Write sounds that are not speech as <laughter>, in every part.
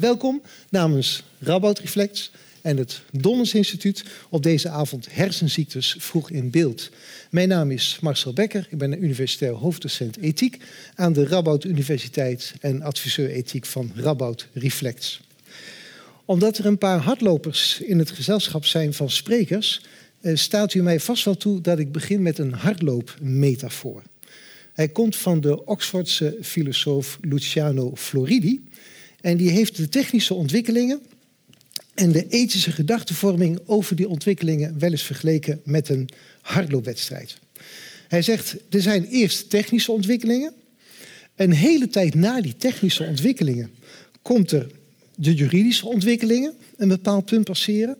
Welkom namens Rabout Reflex en het Donners Instituut op deze avond hersenziektes vroeg in beeld. Mijn naam is Marcel Becker, ik ben universitair hoofddocent ethiek aan de Rabout Universiteit en adviseur ethiek van Rabout Reflex. Omdat er een paar hardlopers in het gezelschap zijn van sprekers, eh, staat u mij vast wel toe dat ik begin met een hardloopmetafoor. Hij komt van de Oxfordse filosoof Luciano Floridi. En die heeft de technische ontwikkelingen en de ethische gedachtenvorming over die ontwikkelingen wel eens vergeleken met een hardloopwedstrijd. Hij zegt, er zijn eerst technische ontwikkelingen. Een hele tijd na die technische ontwikkelingen komt er de juridische ontwikkelingen een bepaald punt passeren.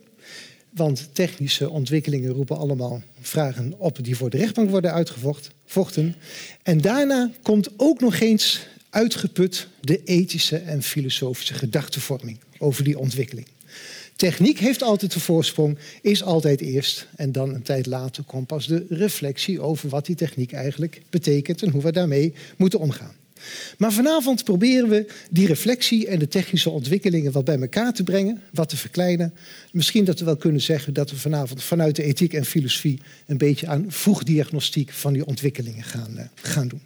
Want technische ontwikkelingen roepen allemaal vragen op die voor de rechtbank worden uitgevochten. En daarna komt ook nog eens uitgeput de ethische en filosofische gedachtenvorming over die ontwikkeling. Techniek heeft altijd de voorsprong, is altijd eerst. En dan een tijd later komt pas de reflectie over wat die techniek eigenlijk betekent en hoe we daarmee moeten omgaan. Maar vanavond proberen we die reflectie en de technische ontwikkelingen wat bij elkaar te brengen, wat te verkleinen. Misschien dat we wel kunnen zeggen dat we vanavond vanuit de ethiek en filosofie een beetje aan vroegdiagnostiek van die ontwikkelingen gaan, eh, gaan doen.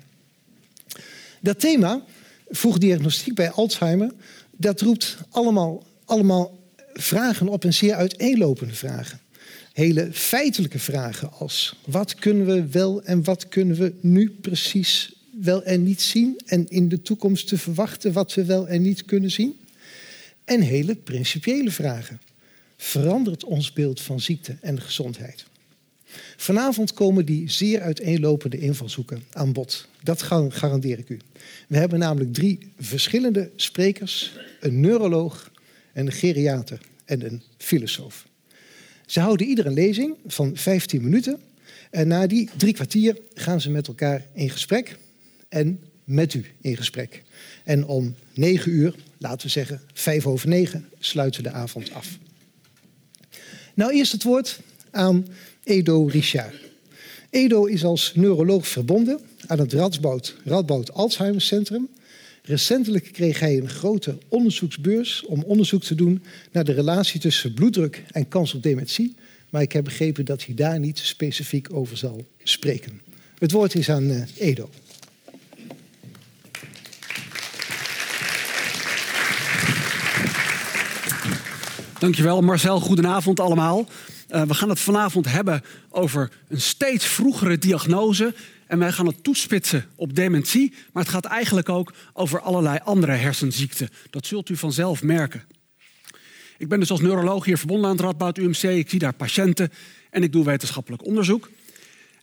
Dat thema, vroegdiagnostiek bij Alzheimer, dat roept allemaal, allemaal vragen op en zeer uiteenlopende vragen. Hele feitelijke vragen als wat kunnen we wel en wat kunnen we nu precies wel en niet zien en in de toekomst te verwachten wat we wel en niet kunnen zien. En hele principiële vragen. Verandert ons beeld van ziekte en gezondheid? Vanavond komen die zeer uiteenlopende invalshoeken aan bod. Dat garandeer ik u. We hebben namelijk drie verschillende sprekers: een neuroloog, een geriater en een filosoof. Ze houden ieder een lezing van 15 minuten. En na die drie kwartier gaan ze met elkaar in gesprek en met u in gesprek. En om negen uur, laten we zeggen vijf over negen, sluiten we de avond af. Nou, eerst het woord aan Edo Richard. Edo is als neuroloog verbonden aan het Radboud, Radboud Alzheimer Centrum. Recentelijk kreeg hij een grote onderzoeksbeurs om onderzoek te doen naar de relatie tussen bloeddruk en kans op dementie. Maar ik heb begrepen dat hij daar niet specifiek over zal spreken. Het woord is aan uh, Edo. Dankjewel Marcel, goedenavond allemaal. Uh, we gaan het vanavond hebben over een steeds vroegere diagnose. En wij gaan het toespitsen op dementie. Maar het gaat eigenlijk ook over allerlei andere hersenziekten. Dat zult u vanzelf merken. Ik ben dus als neuroloog hier verbonden aan het Radboud UMC. Ik zie daar patiënten en ik doe wetenschappelijk onderzoek.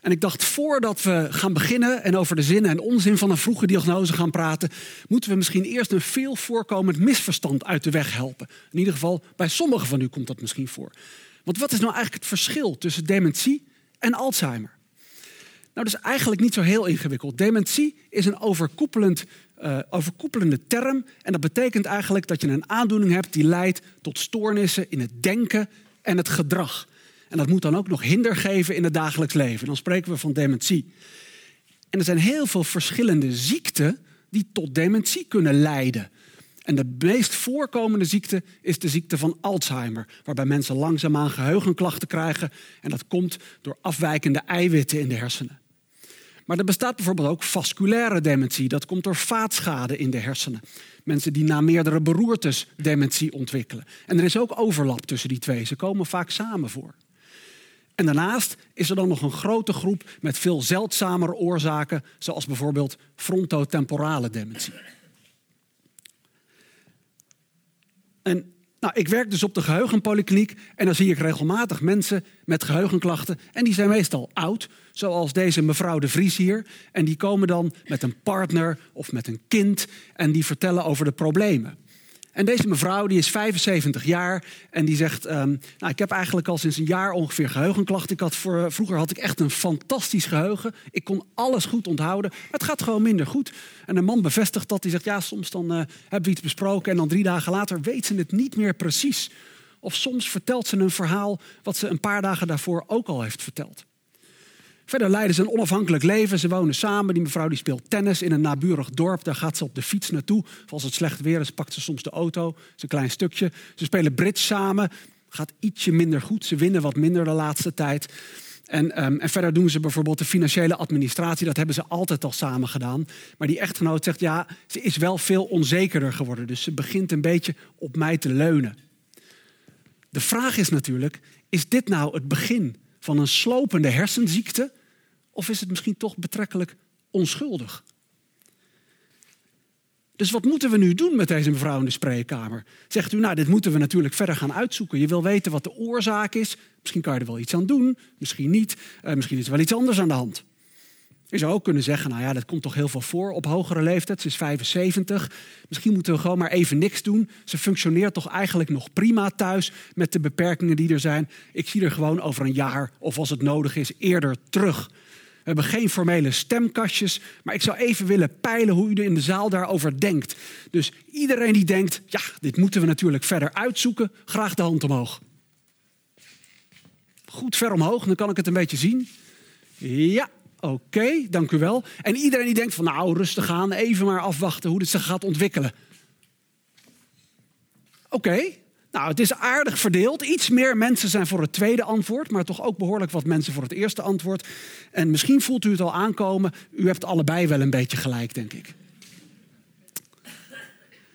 En ik dacht, voordat we gaan beginnen en over de zin en onzin van een vroege diagnose gaan praten, moeten we misschien eerst een veel voorkomend misverstand uit de weg helpen. In ieder geval, bij sommigen van u komt dat misschien voor. Want wat is nou eigenlijk het verschil tussen dementie en Alzheimer? Nou, dat is eigenlijk niet zo heel ingewikkeld. Dementie is een overkoepelend, uh, overkoepelende term. En dat betekent eigenlijk dat je een aandoening hebt die leidt tot stoornissen in het denken en het gedrag. En dat moet dan ook nog hinder geven in het dagelijks leven. Dan spreken we van dementie. En er zijn heel veel verschillende ziekten die tot dementie kunnen leiden. En de meest voorkomende ziekte is de ziekte van Alzheimer, waarbij mensen langzaamaan geheugenklachten krijgen. En dat komt door afwijkende eiwitten in de hersenen. Maar er bestaat bijvoorbeeld ook vasculaire dementie. Dat komt door vaatschade in de hersenen. Mensen die na meerdere beroertes dementie ontwikkelen. En er is ook overlap tussen die twee. Ze komen vaak samen voor. En daarnaast is er dan nog een grote groep met veel zeldzamere oorzaken, zoals bijvoorbeeld frontotemporale dementie. Nou, ik werk dus op de geheugenpolykliniek en dan zie ik regelmatig mensen met geheugenklachten. En die zijn meestal oud, zoals deze mevrouw de Vries hier. En die komen dan met een partner of met een kind en die vertellen over de problemen. En deze mevrouw die is 75 jaar en die zegt: um, nou, Ik heb eigenlijk al sinds een jaar ongeveer geheugenklachten. Voor, vroeger had ik echt een fantastisch geheugen. Ik kon alles goed onthouden. Het gaat gewoon minder goed. En een man bevestigt dat. Die zegt: Ja, soms dan uh, hebben we iets besproken. En dan drie dagen later weet ze het niet meer precies. Of soms vertelt ze een verhaal wat ze een paar dagen daarvoor ook al heeft verteld. Verder leiden ze een onafhankelijk leven. Ze wonen samen. Die mevrouw die speelt tennis in een naburig dorp. Daar gaat ze op de fiets naartoe. als het slecht weer is, pakt ze soms de auto. Dat is een klein stukje. Ze spelen bridge samen. Gaat ietsje minder goed. Ze winnen wat minder de laatste tijd. En, ehm, en, verder doen ze bijvoorbeeld de financiële administratie. Dat hebben ze altijd al samen gedaan. Maar die echtgenoot zegt, ja, ze is wel veel onzekerder geworden. Dus ze begint een beetje op mij te leunen. De vraag is natuurlijk, is dit nou het begin van een slopende hersenziekte? Of is het misschien toch betrekkelijk onschuldig? Dus wat moeten we nu doen met deze mevrouw in de spreekkamer? Zegt u, nou, dit moeten we natuurlijk verder gaan uitzoeken. Je wil weten wat de oorzaak is. Misschien kan je er wel iets aan doen, misschien niet. Uh, misschien is er wel iets anders aan de hand. Je zou ook kunnen zeggen, nou ja, dat komt toch heel veel voor op hogere leeftijd. Ze is 75. Misschien moeten we gewoon maar even niks doen. Ze functioneert toch eigenlijk nog prima thuis met de beperkingen die er zijn. Ik zie er gewoon over een jaar of als het nodig is eerder terug. We hebben geen formele stemkastjes, maar ik zou even willen peilen hoe u in de zaal daarover denkt. Dus iedereen die denkt, ja, dit moeten we natuurlijk verder uitzoeken, graag de hand omhoog. Goed ver omhoog, dan kan ik het een beetje zien. Ja, oké, dank u wel. En iedereen die denkt van nou, rustig aan, even maar afwachten hoe dit zich gaat ontwikkelen. Oké, nou, het is aardig verdeeld. Iets meer mensen zijn voor het tweede antwoord, maar toch ook behoorlijk wat mensen voor het eerste antwoord. En misschien voelt u het al aankomen. U hebt allebei wel een beetje gelijk, denk ik.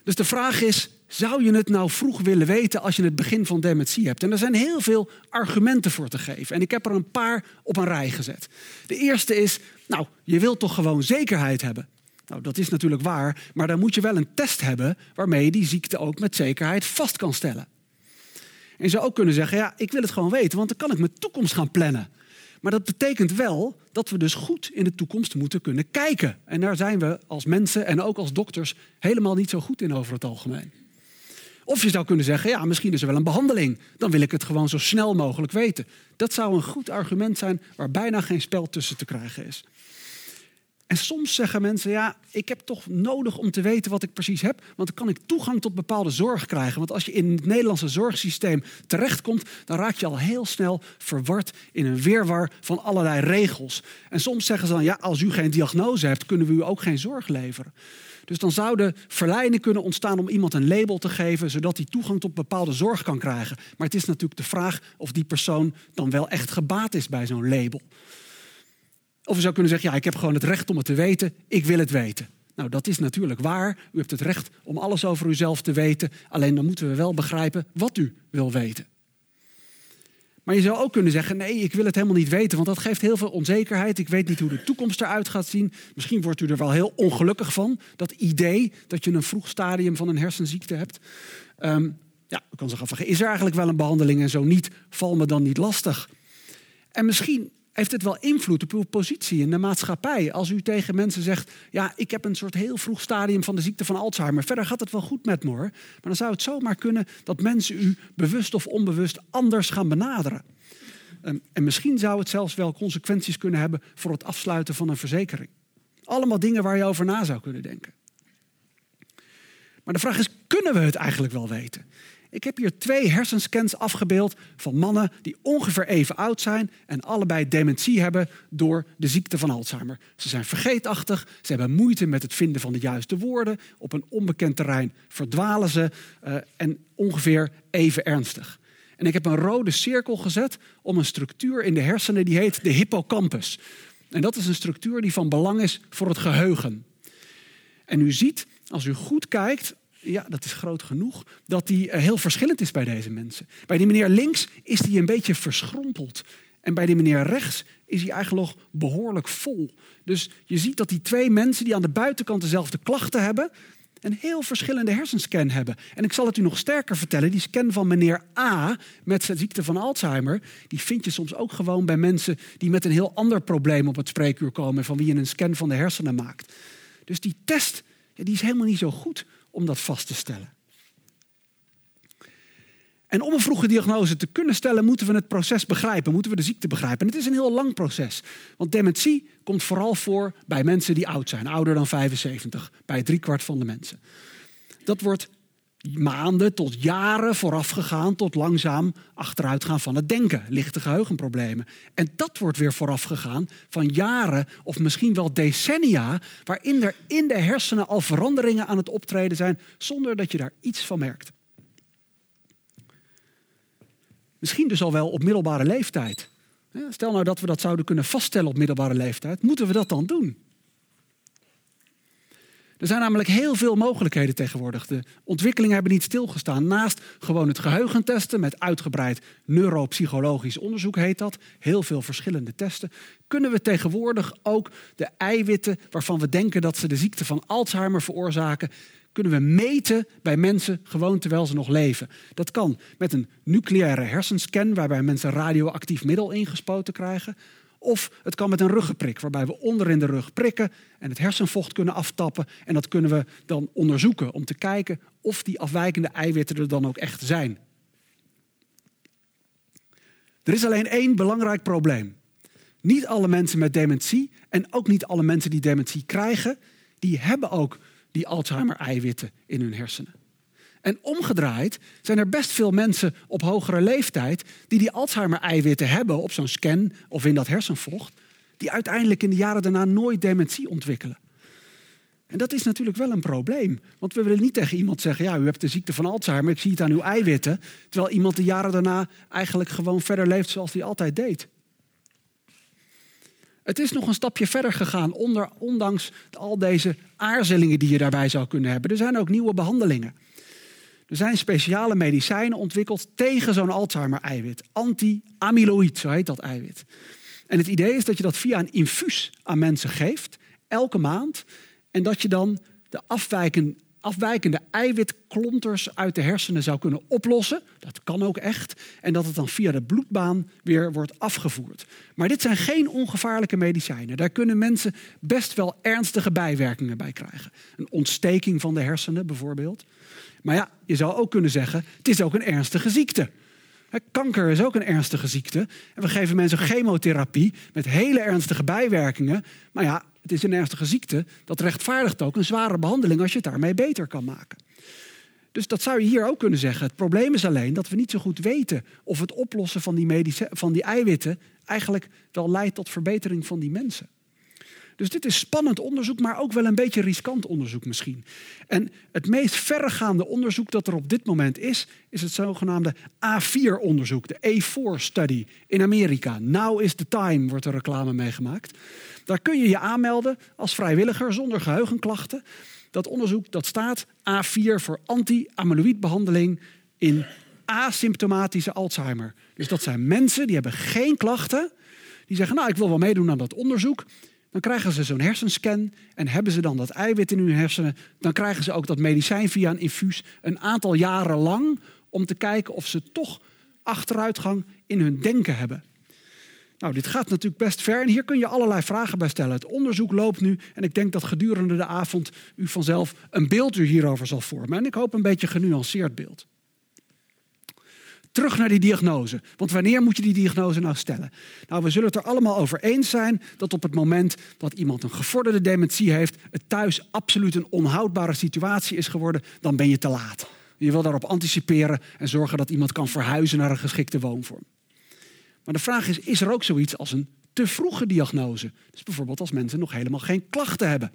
Dus de vraag is: zou je het nou vroeg willen weten als je het begin van dementie hebt? En er zijn heel veel argumenten voor te geven. En ik heb er een paar op een rij gezet. De eerste is: nou, je wilt toch gewoon zekerheid hebben. Nou, dat is natuurlijk waar, maar dan moet je wel een test hebben waarmee je die ziekte ook met zekerheid vast kan stellen. En je zou ook kunnen zeggen, ja, ik wil het gewoon weten, want dan kan ik mijn toekomst gaan plannen. Maar dat betekent wel dat we dus goed in de toekomst moeten kunnen kijken. En daar zijn we als mensen en ook als dokters helemaal niet zo goed in over het algemeen. Of je zou kunnen zeggen, ja, misschien is er wel een behandeling. Dan wil ik het gewoon zo snel mogelijk weten. Dat zou een goed argument zijn waar bijna geen spel tussen te krijgen is. En soms zeggen mensen, ja, ik heb toch nodig om te weten wat ik precies heb, want dan kan ik toegang tot bepaalde zorg krijgen. Want als je in het Nederlandse zorgsysteem terechtkomt, dan raak je al heel snel verward in een weerwar van allerlei regels. En soms zeggen ze dan, ja, als u geen diagnose hebt, kunnen we u ook geen zorg leveren. Dus dan zouden verleidingen kunnen ontstaan om iemand een label te geven, zodat hij toegang tot bepaalde zorg kan krijgen. Maar het is natuurlijk de vraag of die persoon dan wel echt gebaat is bij zo'n label. Of je zou kunnen zeggen, ja, ik heb gewoon het recht om het te weten, ik wil het weten. Nou, dat is natuurlijk waar. U hebt het recht om alles over uzelf te weten. Alleen dan moeten we wel begrijpen wat u wil weten. Maar je zou ook kunnen zeggen: nee, ik wil het helemaal niet weten, want dat geeft heel veel onzekerheid. Ik weet niet hoe de toekomst eruit gaat zien. Misschien wordt u er wel heel ongelukkig van. Dat idee dat je een vroeg stadium van een hersenziekte hebt. Um, ja, u kan afvragen: is er eigenlijk wel een behandeling en zo niet? Val me dan niet lastig? En misschien heeft het wel invloed op uw positie in de maatschappij. Als u tegen mensen zegt, ja, ik heb een soort heel vroeg stadium van de ziekte van Alzheimer. Verder gaat het wel goed met me hoor. Maar dan zou het zomaar kunnen dat mensen u bewust of onbewust anders gaan benaderen. Ehm, en misschien zou het zelfs wel consequenties kunnen hebben voor het afsluiten van een verzekering. Allemaal dingen waar je over na zou kunnen denken. Maar de vraag is, kunnen we het eigenlijk wel weten? Ik heb hier twee hersenscans afgebeeld van mannen die ongeveer even oud zijn en allebei dementie hebben door de ziekte van Alzheimer. Ze zijn vergeetachtig, ze hebben moeite met het vinden van de juiste woorden, op een onbekend terrein verdwalen ze uh, en ongeveer even ernstig. En ik heb een rode cirkel gezet om een structuur in de hersenen die heet de hippocampus. En dat is een structuur die van belang is voor het geheugen. En u ziet, als u goed kijkt, ja, dat is groot genoeg, dat die eh, heel verschillend is bij deze mensen. Bij die meneer links is die een beetje verschrompeld. En bij die meneer rechts is hij eigenlijk nog behoorlijk vol. Dus je ziet dat die twee mensen die aan de buitenkant dezelfde klachten hebben, een heel verschillende hersenscan hebben. En ik zal het u nog sterker vertellen. Die scan van meneer A met de ziekte van Alzheimer, die vind je soms ook gewoon bij mensen die met een heel ander probleem op het spreekuur komen, van wie je een scan van de hersenen maakt. Dus die test die is helemaal niet zo goed om dat vast te stellen. En om een vroege diagnose te kunnen stellen, moeten we het proces begrijpen, moeten we de ziekte begrijpen. En het is een heel lang proces. Want dementie komt vooral voor bij mensen die oud zijn, ouder dan 75, bij driekwart van de mensen. Dat wordt maanden tot jaren voorafgegaan tot langzaam achteruitgaan van het denken, lichte geheugenproblemen. En dat wordt weer voorafgegaan van jaren of misschien wel decennia, waarin er in de hersenen al veranderingen aan het optreden zijn zonder dat je daar iets van merkt. Misschien dus al wel op middelbare leeftijd. Stel nou dat we dat zouden kunnen vaststellen op middelbare leeftijd, moeten we dat dan doen? Er zijn namelijk heel veel mogelijkheden tegenwoordig. De ontwikkelingen hebben niet stilgestaan. Naast gewoon het geheugentesten met uitgebreid neuropsychologisch onderzoek heet dat, heel veel verschillende testen, kunnen we tegenwoordig ook de eiwitten waarvan we denken dat ze de ziekte van Alzheimer veroorzaken, kunnen we meten bij mensen gewoon terwijl ze nog leven. Dat kan met een nucleaire hersenscan waarbij mensen radioactief middel ingespoten krijgen. Of het kan met een ruggenprik, waarbij we onder in de rug prikken en het hersenvocht kunnen aftappen. En dat kunnen we dan onderzoeken om te kijken of die afwijkende eiwitten er dan ook echt zijn. Er is alleen één belangrijk probleem. Niet alle mensen met dementie en ook niet alle mensen die dementie krijgen, die hebben ook die Alzheimer-eiwitten in hun hersenen. En omgedraaid zijn er best veel mensen op hogere leeftijd die die Alzheimer-eiwitten hebben op zo'n scan of in dat hersenvocht, die uiteindelijk in de jaren daarna nooit dementie ontwikkelen. En dat is natuurlijk wel een probleem. Want we willen niet tegen iemand zeggen: ja, u hebt de ziekte van Alzheimer, ik zie het aan uw eiwitten. Terwijl iemand de jaren daarna eigenlijk gewoon verder leeft zoals hij altijd deed. Het is nog een stapje verder gegaan, onder, ondanks al deze aarzelingen die je daarbij zou kunnen hebben. Er zijn ook nieuwe behandelingen. Er zijn speciale medicijnen ontwikkeld tegen zo'n Alzheimer-eiwit. Anti-amyloïd, zo heet dat eiwit. En het idee is dat je dat via een infuus aan mensen geeft, elke maand. En dat je dan de afwijken, afwijkende eiwitklonters uit de hersenen zou kunnen oplossen. Dat kan ook echt. En dat het dan via de bloedbaan weer wordt afgevoerd. Maar dit zijn geen ongevaarlijke medicijnen. Daar kunnen mensen best wel ernstige bijwerkingen bij krijgen. Een ontsteking van de hersenen bijvoorbeeld. Maar ja, je zou ook kunnen zeggen, het is ook een ernstige ziekte. Kanker is ook een ernstige ziekte. En we geven mensen chemotherapie met hele ernstige bijwerkingen. Maar ja, het is een ernstige ziekte. Dat rechtvaardigt ook een zware behandeling als je het daarmee beter kan maken. Dus dat zou je hier ook kunnen zeggen. Het probleem is alleen dat we niet zo goed weten of het oplossen van die, van die eiwitten eigenlijk wel leidt tot verbetering van die mensen. Dus dit is spannend onderzoek, maar ook wel een beetje riskant onderzoek misschien. En het meest verregaande onderzoek dat er op dit moment is, is het zogenaamde A4-onderzoek, de A4-study in Amerika. Now is the time, wordt er reclame meegemaakt. Daar kun je je aanmelden als vrijwilliger zonder geheugenklachten. Dat onderzoek dat staat A4 voor anti-amyloïdbehandeling in asymptomatische Alzheimer. Dus dat zijn mensen die hebben geen klachten. Die zeggen, nou ik wil wel meedoen aan dat onderzoek. Dan krijgen ze zo'n hersenscan en hebben ze dan dat eiwit in hun hersenen. Dan krijgen ze ook dat medicijn via een infuus een aantal jaren lang om te kijken of ze toch achteruitgang in hun denken hebben. Nou, dit gaat natuurlijk best ver en hier kun je allerlei vragen bij stellen. Het onderzoek loopt nu en ik denk dat gedurende de avond u vanzelf een beeld hierover zal vormen. En ik hoop een beetje genuanceerd beeld. Terug naar die diagnose. Want wanneer moet je die diagnose nou stellen? Nou, we zullen het er allemaal over eens zijn dat op het moment dat iemand een gevorderde dementie heeft, het thuis absoluut een onhoudbare situatie is geworden, dan ben je te laat. Je wil daarop anticiperen en zorgen dat iemand kan verhuizen naar een geschikte woonvorm. Maar de vraag is, is er ook zoiets als een te vroege diagnose? Dus bijvoorbeeld als mensen nog helemaal geen klachten hebben.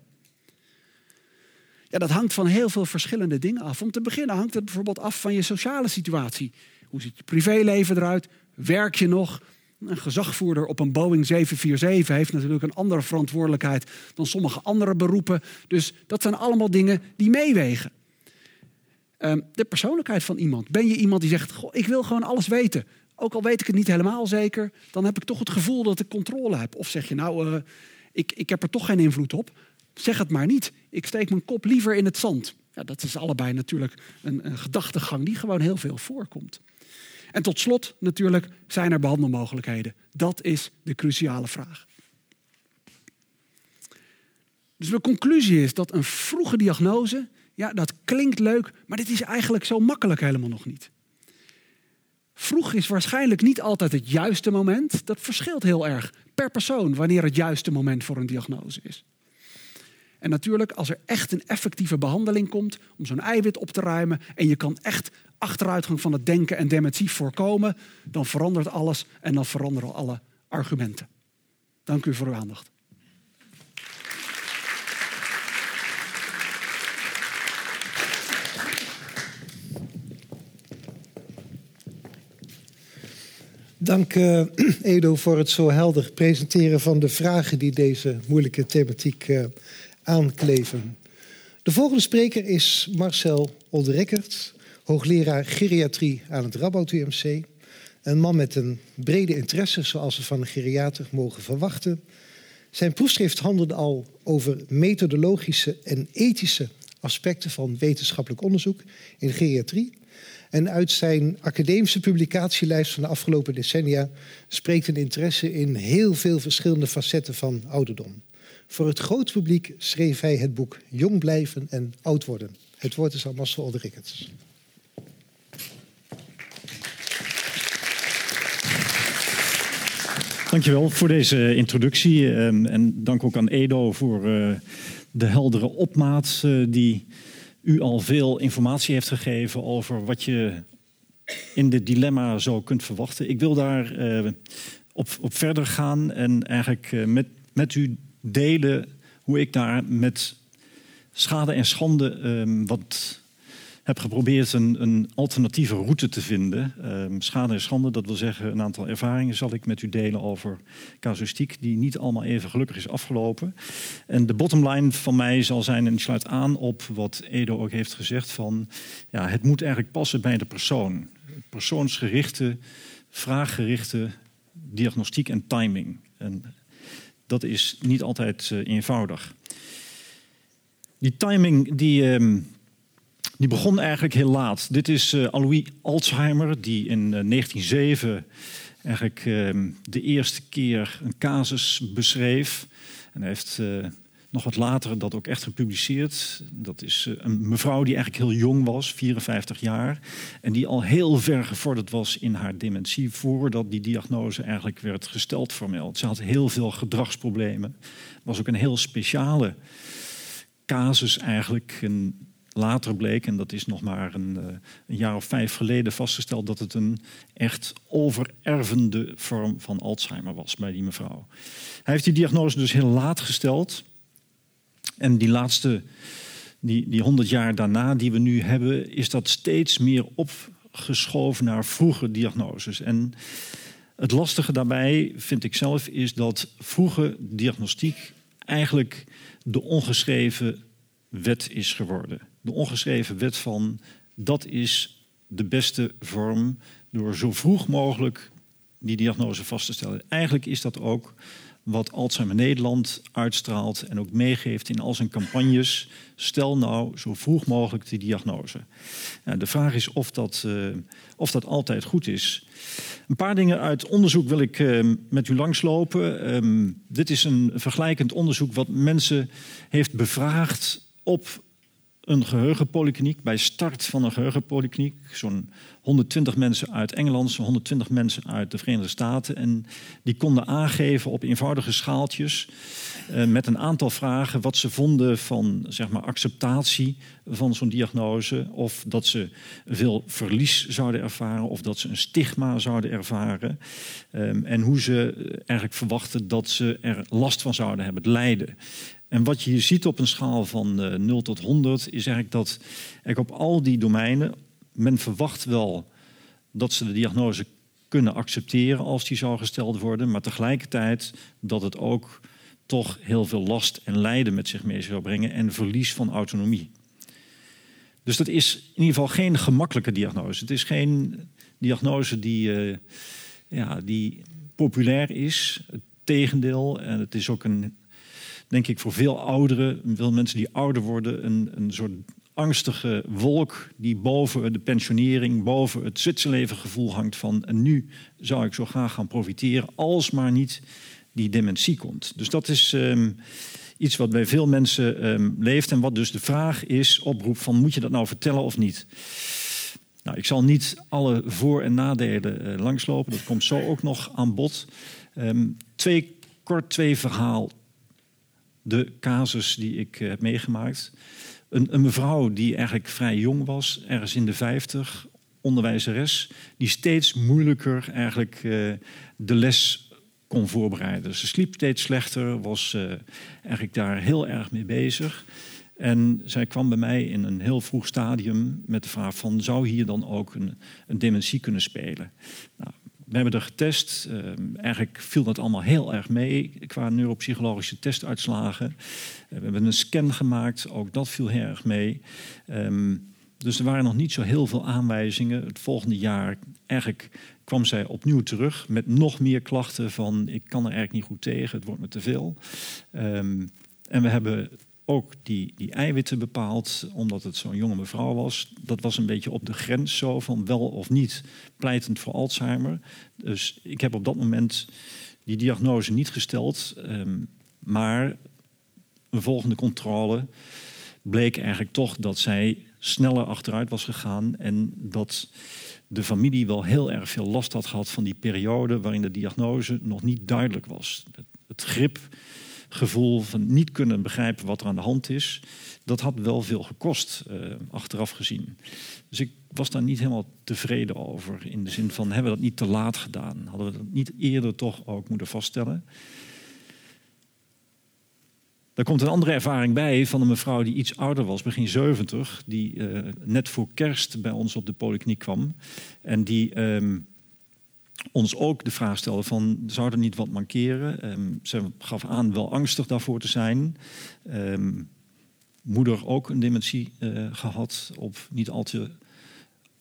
Ja, dat hangt van heel veel verschillende dingen af. Om te beginnen hangt het bijvoorbeeld af van je sociale situatie. Hoe ziet je privéleven eruit? Werk je nog? Een gezagvoerder op een Boeing 747 heeft natuurlijk een andere verantwoordelijkheid dan sommige andere beroepen. Dus dat zijn allemaal dingen die meewegen. Ehm, de persoonlijkheid van iemand. Ben je iemand die zegt: Goh, ik wil gewoon alles weten. Ook al weet ik het niet helemaal zeker, dan heb ik toch het gevoel dat ik controle heb. Of zeg je nou, uh, ik, ik heb er toch geen invloed op. Zeg het maar niet. Ik steek mijn kop liever in het zand. Ja, dat is allebei natuurlijk een, een gedachtegang die gewoon heel veel voorkomt. En tot slot natuurlijk zijn er behandelmogelijkheden. Dat is de cruciale vraag. Dus de conclusie is dat een vroege diagnose, ja, dat klinkt leuk, maar dit is eigenlijk zo makkelijk helemaal nog niet. Vroeg is waarschijnlijk niet altijd het juiste moment. Dat verschilt heel erg per persoon wanneer het juiste moment voor een diagnose is. En natuurlijk, als er echt een effectieve behandeling komt om zo'n eiwit op te ruimen en je kan echt achteruitgang van het denken en dementie voorkomen, dan verandert alles en dan veranderen alle argumenten. Dank u voor uw aandacht. Dank uh, Edo voor het zo helder presenteren van de vragen die deze moeilijke thematiek uh, aankleven. De volgende spreker is Marcel Olderekkert, hoogleraar geriatrie aan het Rabot UMC. Een man met een brede interesse, zoals we van een geriater mogen verwachten. Zijn proefschrift handelde al over methodologische en ethische aspecten van wetenschappelijk onderzoek in geriatrie. En uit zijn academische publicatielijst van de afgelopen decennia spreekt een interesse in heel veel verschillende facetten van ouderdom. Voor het groot publiek schreef hij het boek Jong blijven en oud worden. Het woord is aan Marcel Olderikkerts. Dankjewel voor deze introductie. Ehm, en dank ook aan Edo voor eh, de heldere opmaat eh, die u al veel informatie heeft gegeven over wat je in dit dilemma zo kunt verwachten. Ik wil daar eh, op, op verder gaan en eigenlijk met, met u delen hoe ik daar met schade en schande ehm, wat heb geprobeerd een, een, alternatieve route te vinden. Um, schade en schande, dat wil zeggen een aantal ervaringen zal ik met u delen over casuïstiek die niet allemaal even gelukkig is afgelopen. En de bottom line van mij zal zijn, en ik sluit aan op wat Edo ook heeft gezegd, van ja, het moet eigenlijk passen bij de persoon. Persoonsgerichte, vraaggerichte diagnostiek en timing. En dat is niet altijd uh, eenvoudig. Die timing die, um, die begon eigenlijk heel laat. Dit is uh, Alois Alzheimer, die in uh, 1907 eigenlijk um, de eerste keer een casus beschreef. En hij heeft nog wat later dat ook echt gepubliceerd. Dat is eh, een mevrouw die eigenlijk heel jong was, 54 jaar. En die al heel ver gevorderd was in haar dementie voordat die diagnose eigenlijk werd gesteld formeel. Ze had heel veel gedragsproblemen. Was ook een heel speciale casus eigenlijk. En later bleek, en dat is nog maar een, eh, een, jaar of vijf geleden vastgesteld, dat het een echt overervende vorm van Alzheimer was bij die mevrouw. Hij heeft die diagnose dus heel laat gesteld. En die laatste, die, die 100 jaar daarna die we nu hebben, is dat steeds meer opgeschoven naar vroege diagnoses. En het lastige daarbij, vind ik zelf, is dat vroege diagnostiek eigenlijk de ongeschreven wet is geworden. De ongeschreven wet van dat is de beste vorm door zo vroeg mogelijk die diagnose vast te stellen. Eigenlijk is dat ook wat Alzheimer Nederland uitstraalt en ook meegeeft in al zijn campagnes. Stel nou zo vroeg mogelijk die diagnose. de vraag is of dat, uh, of dat altijd goed is. Een paar dingen uit onderzoek wil ik uh, met u langslopen. Um, dit is een vergelijkend onderzoek wat mensen heeft bevraagd op een geheugenpolykliniek, bij start van een geheugenpolykliniek, zo'n 120 mensen uit Engeland, zo'n 120 mensen uit de Verenigde Staten. En die konden aangeven op eenvoudige schaaltjes uh, met een aantal vragen wat ze vonden van zeg maar, acceptatie van zo'n diagnose. Of dat ze veel verlies zouden ervaren, of dat ze een stigma zouden ervaren. Um, en hoe ze eigenlijk verwachten dat ze er last van zouden hebben, het lijden. En wat je hier ziet op een schaal van uh, 0 tot 100 is eigenlijk dat er op al die domeinen, men verwacht wel dat ze de diagnose kunnen accepteren als die zou gesteld worden, maar tegelijkertijd dat het ook toch heel veel last en lijden met zich mee zou brengen en verlies van autonomie. Dus dat is in ieder geval geen gemakkelijke diagnose. Het is geen diagnose die, uh, ja, die populair is. Het tegendeel. En het is ook een denk ik voor veel ouderen, veel mensen die ouder worden, een, een soort angstige wolk die boven de pensionering, boven het Zwitserleven hangt van en nu zou ik zo graag gaan profiteren, als maar niet die dementie komt. Dus dat is um, iets wat bij veel mensen um, leeft en wat dus de vraag is, oproep van moet je dat nou vertellen of niet? Nou, ik zal niet alle voor- en nadelen uh, langslopen, dat komt zo ook nog aan bod. Um, twee, kort twee verhaal de casus die ik heb meegemaakt. Een, een, mevrouw die eigenlijk vrij jong was, ergens in de 50, onderwijzeres, die steeds moeilijker eigenlijk de les kon voorbereiden. Ze sliep steeds slechter, was eigenlijk daar heel erg mee bezig. En zij kwam bij mij in een heel vroeg stadium met de vraag van... zou hier dan ook een, een dementie kunnen spelen? Nou, we hebben er getest. Ehm, eigenlijk viel dat allemaal heel erg mee qua neuropsychologische testuitslagen. we hebben een scan gemaakt, ook dat viel heel erg mee. Ehm, dus er waren nog niet zo heel veel aanwijzingen. Het volgende jaar eigenlijk kwam zij opnieuw terug met nog meer klachten van... ik kan er eigenlijk niet goed tegen, het wordt me te veel. Ehm, en we hebben ook die, die eiwitten bepaald, omdat het zo'n jonge mevrouw was. Dat was een beetje op de grens zo van wel of niet pleitend voor Alzheimer. Dus ik heb op dat moment die diagnose niet gesteld. Um, maar een volgende controle bleek eigenlijk toch dat zij sneller achteruit was gegaan en dat de familie wel heel erg veel last had gehad van die periode waarin de diagnose nog niet duidelijk was. Het, het grip gevoel van niet kunnen begrijpen wat er aan de hand is, dat had wel veel gekost, uh, achteraf gezien. Dus ik was daar niet helemaal tevreden over. In de zin van, hebben we dat niet te laat gedaan? Hadden we dat niet eerder toch ook moeten vaststellen? Daar komt een andere ervaring bij van een mevrouw die iets ouder was, begin 70, die uh, net voor kerst bij ons op de polykliniek kwam. En die um, ons ook de vraag stelde van, zou er niet wat mankeren? Um, ze gaf aan wel angstig daarvoor te zijn. Um, moeder ook een dementie uh, gehad op niet al te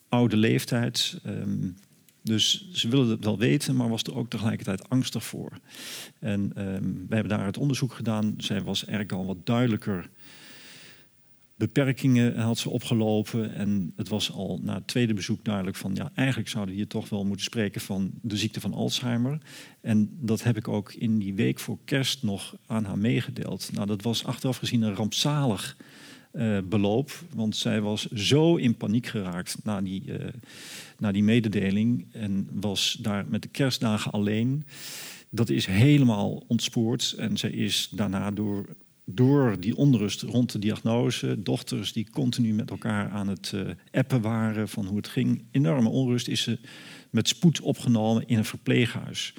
oude leeftijd. Um, dus ze wilde het wel weten, maar was er ook tegelijkertijd angstig voor. En we hebben daar het onderzoek gedaan. Zij was eigenlijk al wat duidelijker beperkingen had ze opgelopen. En het was al na het tweede bezoek duidelijk van... ja, eigenlijk zouden we hier toch wel moeten spreken van de ziekte van Alzheimer. En dat heb ik ook in die week voor kerst nog aan haar meegedeeld. Nou, dat was achteraf gezien een rampzalig uh, beloop. Want zij was zo in paniek geraakt na die, uh, na die mededeling... en was daar met de kerstdagen alleen... Dat is helemaal ontspoord en zij is daarna door door die onrust rond de diagnose, dochters die continu met elkaar aan het uh, appen waren van hoe het ging, enorme onrust, is ze met spoed opgenomen in een verpleeghuis.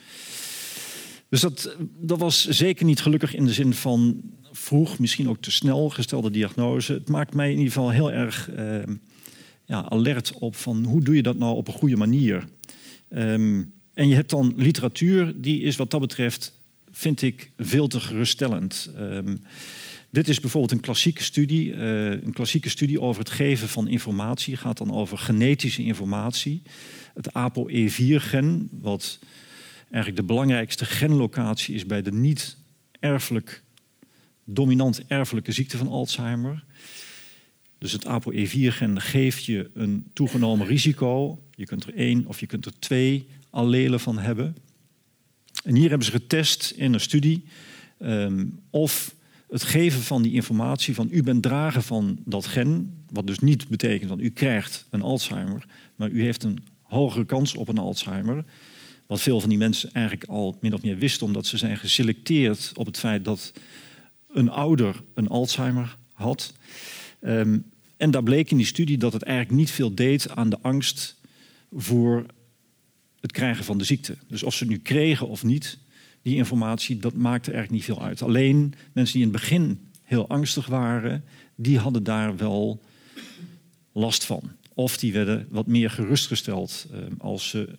Dus dat, dat was zeker niet gelukkig in de zin van vroeg, misschien ook te snel gestelde diagnose. Het maakt mij in ieder geval heel erg uh, ja, alert op van hoe doe je dat nou op een goede manier. Um, en je hebt dan literatuur, die is wat dat betreft vind ik veel te geruststellend. Um, dit is bijvoorbeeld een klassieke studie. Uh, een klassieke studie over het geven van informatie. gaat dan over genetische informatie. Het ApoE4-gen, wat eigenlijk de belangrijkste genlocatie is bij de niet erfelijk, dominant erfelijke ziekte van Alzheimer. Dus het ApoE4-gen geeft je een toegenomen risico. Je kunt er één of je kunt er twee allelen van hebben. En hier hebben ze getest in een studie um, of het geven van die informatie van u bent drager van dat gen, wat dus niet betekent dat u krijgt een Alzheimer, maar u heeft een hogere kans op een Alzheimer. Wat veel van die mensen eigenlijk al min of meer wisten, omdat ze zijn geselecteerd op het feit dat een ouder een Alzheimer had. Um, en daar bleek in die studie dat het eigenlijk niet veel deed aan de angst voor het krijgen van de ziekte. Dus of ze nu kregen of niet, die informatie, dat maakte eigenlijk niet veel uit. Alleen mensen die in het begin heel angstig waren, die hadden daar wel last van. Of die werden wat meer gerustgesteld eh, als ze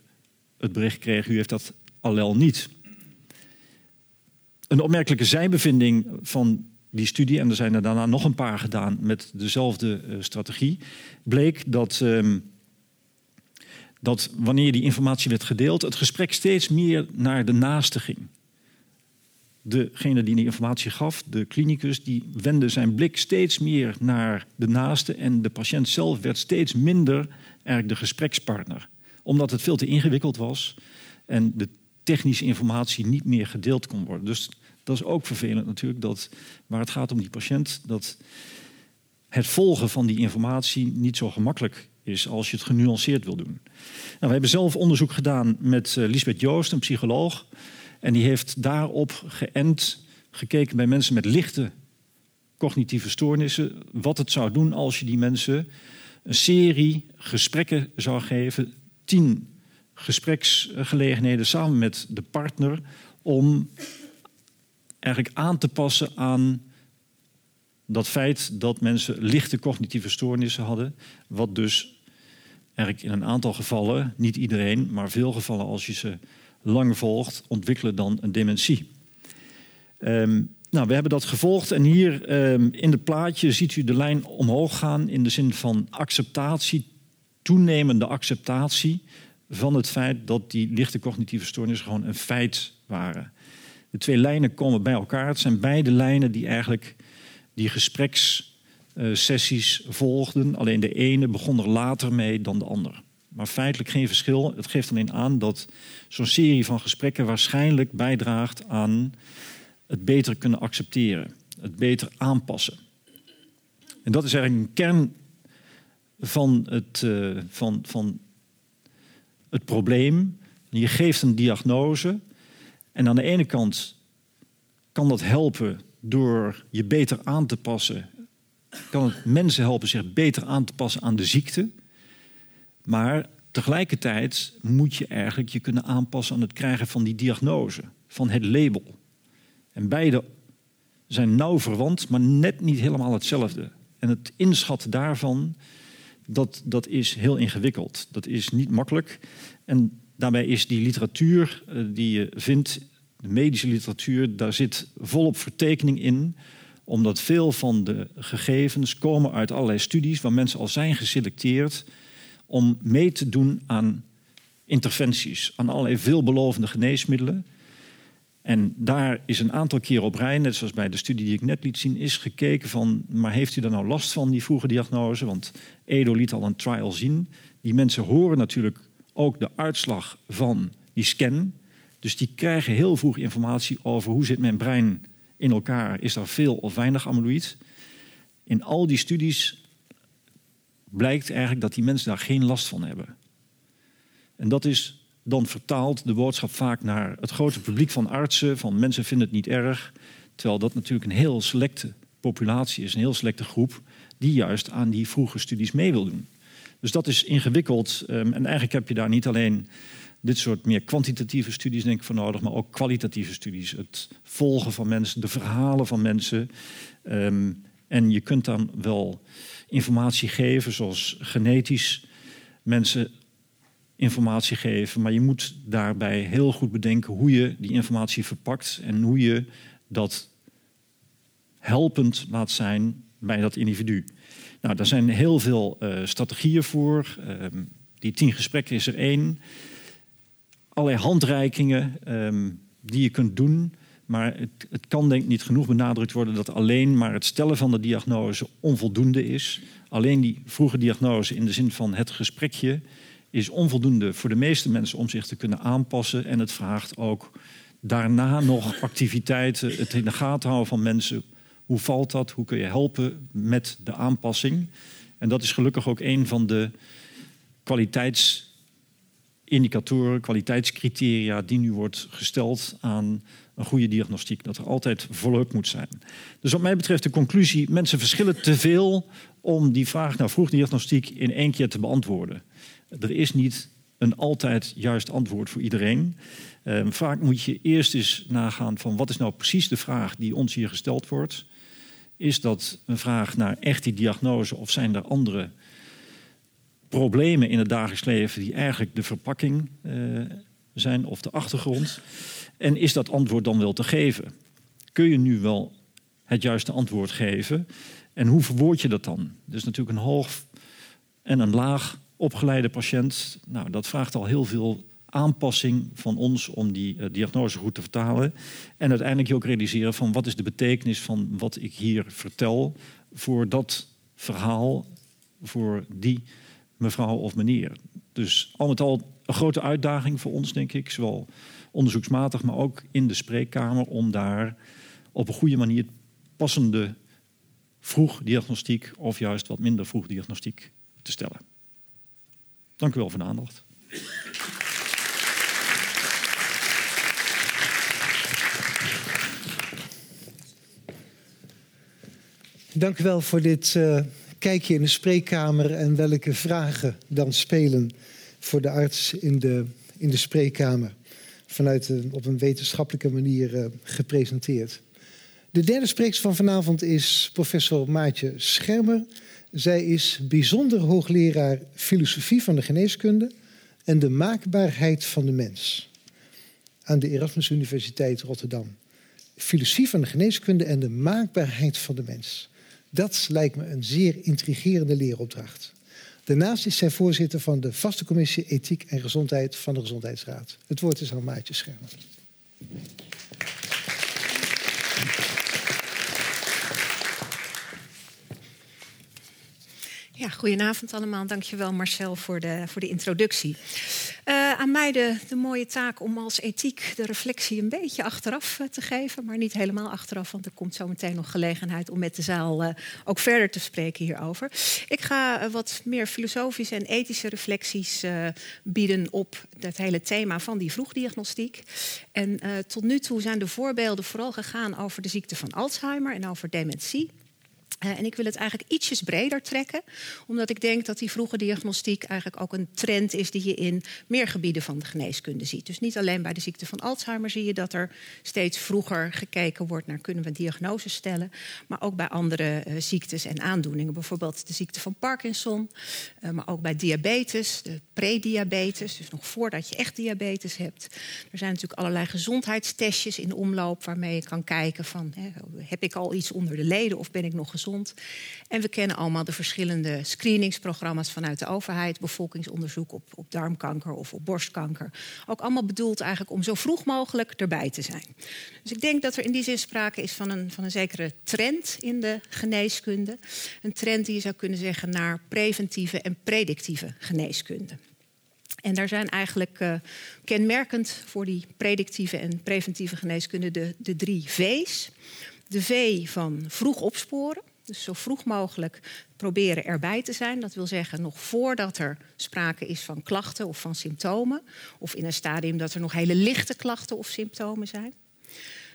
het bericht kregen, u heeft dat allel niet. Een opmerkelijke zijbevinding van die studie, en er zijn er daarna nog een paar gedaan met dezelfde uh, strategie, bleek dat uh, dat wanneer die informatie werd gedeeld, het gesprek steeds meer naar de naaste ging. Degene die die informatie gaf, de klinicus, die wendde zijn blik steeds meer naar de naaste en de patiënt zelf werd steeds minder eigenlijk de gesprekspartner. Omdat het veel te ingewikkeld was en de technische informatie niet meer gedeeld kon worden. Dus dat is ook vervelend natuurlijk, dat waar het gaat om die patiënt, dat het volgen van die informatie niet zo gemakkelijk is als je het genuanceerd wil doen. Nou, we hebben zelf onderzoek gedaan met uh, Lisbeth Joost, een psycholoog. En die heeft daarop geënt gekeken bij mensen met lichte cognitieve stoornissen. Wat het zou doen als je die mensen een serie gesprekken zou geven. Tien gespreksgelegenheden samen met de partner. Om eigenlijk aan te passen aan dat feit dat mensen lichte cognitieve stoornissen hadden. Wat dus eigenlijk in een aantal gevallen, niet iedereen, maar veel gevallen als je ze lang volgt, ontwikkelen dan een dementie. Um, nou, we hebben dat gevolgd en hier um, in het plaatje ziet u de lijn omhoog gaan in de zin van acceptatie, toenemende acceptatie van het feit dat die lichte cognitieve stoornissen gewoon een feit waren. De twee lijnen komen bij elkaar. Het zijn beide lijnen die eigenlijk die gesprekssessies volgden. Alleen de ene begon er later mee dan de ander. Maar feitelijk geen verschil. Het geeft alleen aan dat zo'n serie van gesprekken waarschijnlijk bijdraagt aan het beter kunnen accepteren, het beter aanpassen. En dat is eigenlijk een kern van het, uh, van, van het probleem. Je geeft een diagnose en aan de ene kant kan dat helpen door je beter aan te passen. Kan het mensen helpen zich beter aan te passen aan de ziekte. Maar tegelijkertijd moet je eigenlijk je kunnen aanpassen aan het krijgen van die diagnose, van het label. En beide zijn nauw verwant, maar net niet helemaal hetzelfde. En het inschatten daarvan, dat, dat is heel ingewikkeld. Dat is niet makkelijk. En daarbij is die literatuur eh, die je vindt, de medische literatuur, daar zit volop vertekening in omdat veel van de gegevens komen uit allerlei studies waar mensen al zijn geselecteerd om mee te doen aan interventies, aan allerlei veelbelovende geneesmiddelen. En daar is een aantal keer op rij, net zoals bij de studie die ik net liet zien, is gekeken van, maar heeft u daar nou last van, die vroege diagnose? Want Edo liet al een trial zien. Die mensen horen natuurlijk ook de uitslag van die scan. Dus die krijgen heel vroeg informatie over hoe zit mijn brein in elkaar. Is er veel of weinig amyloïd? In al die studies blijkt eigenlijk dat die mensen daar geen last van hebben. En dat is dan vertaalt de boodschap vaak naar het grote publiek van artsen, van mensen vinden het niet erg. Terwijl dat natuurlijk een heel selecte populatie is, een heel selecte groep, die juist aan die vroege studies mee wil doen. Dus dat is ingewikkeld. Ehm, en eigenlijk heb je daar niet alleen dit soort meer kwantitatieve studies denk ik voor nodig, maar ook kwalitatieve studies. Het volgen van mensen, de verhalen van mensen. Ehm, en je kunt dan wel informatie geven, zoals genetisch mensen informatie geven. Maar je moet daarbij heel goed bedenken hoe je die informatie verpakt en hoe je dat helpend laat zijn bij dat individu. Nou, daar zijn heel veel uh, strategieën voor. Uh, die tien gesprekken is er één. Allerlei handreikingen um, die je kunt doen. Maar het, het, kan denk ik niet genoeg benadrukt worden dat alleen maar het stellen van de diagnose onvoldoende is. Alleen die vroege diagnose in de zin van het gesprekje is onvoldoende voor de meeste mensen om zich te kunnen aanpassen. En het vraagt ook daarna nog activiteiten, het in de gaten houden van mensen. Hoe valt dat? Hoe kun je helpen met de aanpassing? En dat is gelukkig ook een van de kwaliteitsindicatoren, kwaliteitscriteria die nu wordt gesteld aan een goede diagnostiek. Dat er altijd volop moet zijn. Dus wat mij betreft de conclusie, mensen verschillen te veel om die vraag naar vroegdiagnostiek in één keer te beantwoorden. Er is niet een altijd juist antwoord voor iedereen. Uh, vaak moet je eerst eens nagaan van wat is nou precies de vraag die ons hier gesteld wordt. Is dat een vraag naar echt die diagnose of zijn er andere problemen in het dagelijks leven die eigenlijk de verpakking uh, zijn of de achtergrond? En is dat antwoord dan wel te geven? Kun je nu wel het juiste antwoord geven? En hoe verwoord je dat dan? Dus natuurlijk een hoog en een laag opgeleide patiënt. Nou, dat vraagt al heel veel aanpassing van ons om die uh, diagnose goed te vertalen. En uiteindelijk je ook realiseren van wat is de betekenis van wat ik hier vertel voor dat verhaal, voor die mevrouw of meneer. Dus al met al een grote uitdaging voor ons, denk ik, zowel onderzoeksmatig, maar ook in de spreekkamer, om daar op een goede manier passende vroeg diagnostiek of juist wat minder vroeg diagnostiek te stellen. Dank u wel voor de aandacht. Dank u wel voor dit uh, kijkje in de spreekkamer en welke vragen dan spelen voor de arts in de, in de spreekkamer. Vanuit een, op een wetenschappelijke manier uh, gepresenteerd. De derde spreekster van vanavond is professor Maatje Schermer. Zij is bijzonder hoogleraar filosofie van de geneeskunde en de maakbaarheid van de mens aan de Erasmus Universiteit Rotterdam. Filosofie van de geneeskunde en de maakbaarheid van de mens. Dat lijkt me een zeer intrigerende leeropdracht. Daarnaast is zij voorzitter van de vaste commissie Ethiek en Gezondheid van de Gezondheidsraad. Het woord is aan Maatje Schermer. Ja, goedenavond allemaal. Dankjewel Marcel voor de, voor de introductie. Uh, aan mij de, de, mooie taak om als ethiek de reflectie een beetje achteraf uh, te geven. Maar niet helemaal achteraf, want er komt zo meteen nog gelegenheid om met de zaal uh, ook verder te spreken hierover. Ik ga wat meer filosofische en ethische reflecties bieden op het hele thema van die vroegdiagnostiek. En tot nu toe zijn de voorbeelden vooral gegaan over de ziekte van Alzheimer en over dementie. Uh, en ik wil het eigenlijk ietsjes breder trekken, omdat ik denk dat die vroege diagnostiek eigenlijk ook een trend is die je in meer gebieden van de geneeskunde ziet. Dus niet alleen bij de ziekte van Alzheimer zie je dat er steeds vroeger gekeken wordt naar kunnen we diagnoses stellen, maar ook bij andere uh, ziektes en aandoeningen, bijvoorbeeld de ziekte van Parkinson, uh, maar ook bij diabetes, de prediabetes, dus nog voordat je echt diabetes hebt. Er zijn natuurlijk allerlei gezondheidstestjes in de omloop waarmee je kan kijken van hè, heb ik al iets onder de leden of ben ik nog gezond? En we kennen allemaal de verschillende screeningsprogramma's vanuit de overheid, bevolkingsonderzoek op, op darmkanker of op borstkanker. Ook allemaal bedoeld eigenlijk om zo vroeg mogelijk erbij te zijn. Dus ik denk dat er in die zin sprake is van een, van een zekere trend in de geneeskunde. Een trend die je zou kunnen zeggen naar preventieve en predictieve geneeskunde. En daar zijn eigenlijk uh, kenmerkend voor die predictieve en preventieve geneeskunde de, de drie V's. De V van vroeg opsporen. Dus zo vroeg mogelijk proberen erbij te zijn. Dat wil zeggen nog voordat er sprake is van klachten of van symptomen. Of in een stadium dat er nog hele lichte klachten of symptomen zijn.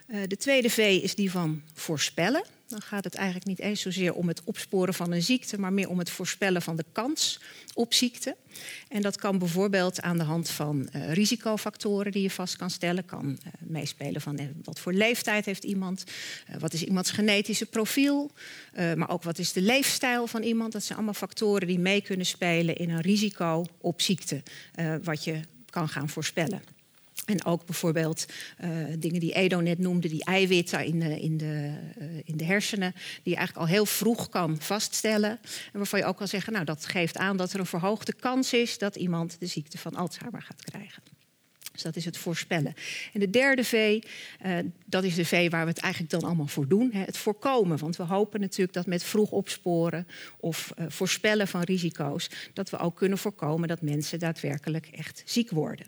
Uh, de tweede V is die van voorspellen. Dan gaat het eigenlijk niet eens zozeer om het opsporen van een ziekte, maar meer om het voorspellen van de kans op ziekte. En dat kan bijvoorbeeld aan de hand van uh, risicofactoren die je vast kan stellen. Kan uh, meespelen van uh, wat voor leeftijd heeft iemand, wat is iemands genetische profiel, maar ook wat is de leefstijl van iemand. Dat zijn allemaal factoren die mee kunnen spelen in een risico op ziekte, wat je kan gaan voorspellen. En ook bijvoorbeeld uh, dingen die Edo net noemde, die eiwitten in de, in, de, uh, in de hersenen, die je eigenlijk al heel vroeg kan vaststellen. En waarvan je ook kan zeggen, nou dat geeft aan dat er een verhoogde kans is dat iemand de ziekte van Alzheimer gaat krijgen. Dus dat is het voorspellen. En de derde V, uh, dat is de V waar we het eigenlijk dan allemaal voor doen. Hè, het voorkomen. Want we hopen natuurlijk dat met vroeg opsporen of voorspellen van risico's, dat we ook kunnen voorkomen dat mensen daadwerkelijk echt ziek worden.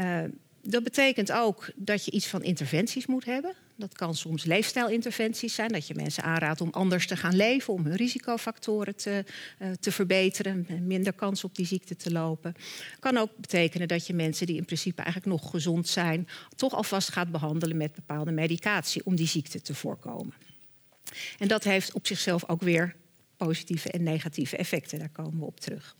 Uh, dat betekent ook dat je iets van interventies moet hebben. Dat kan soms leefstijlinterventies zijn, dat je mensen aanraadt om anders te gaan leven, om hun risicofactoren te, uh, te verbeteren, minder kans op die ziekte te lopen. Kan ook betekenen dat je mensen die in principe eigenlijk nog gezond zijn, toch alvast gaat behandelen met bepaalde medicatie om die ziekte te voorkomen. En dat heeft op zichzelf ook weer positieve en negatieve effecten. Daar komen we op terug.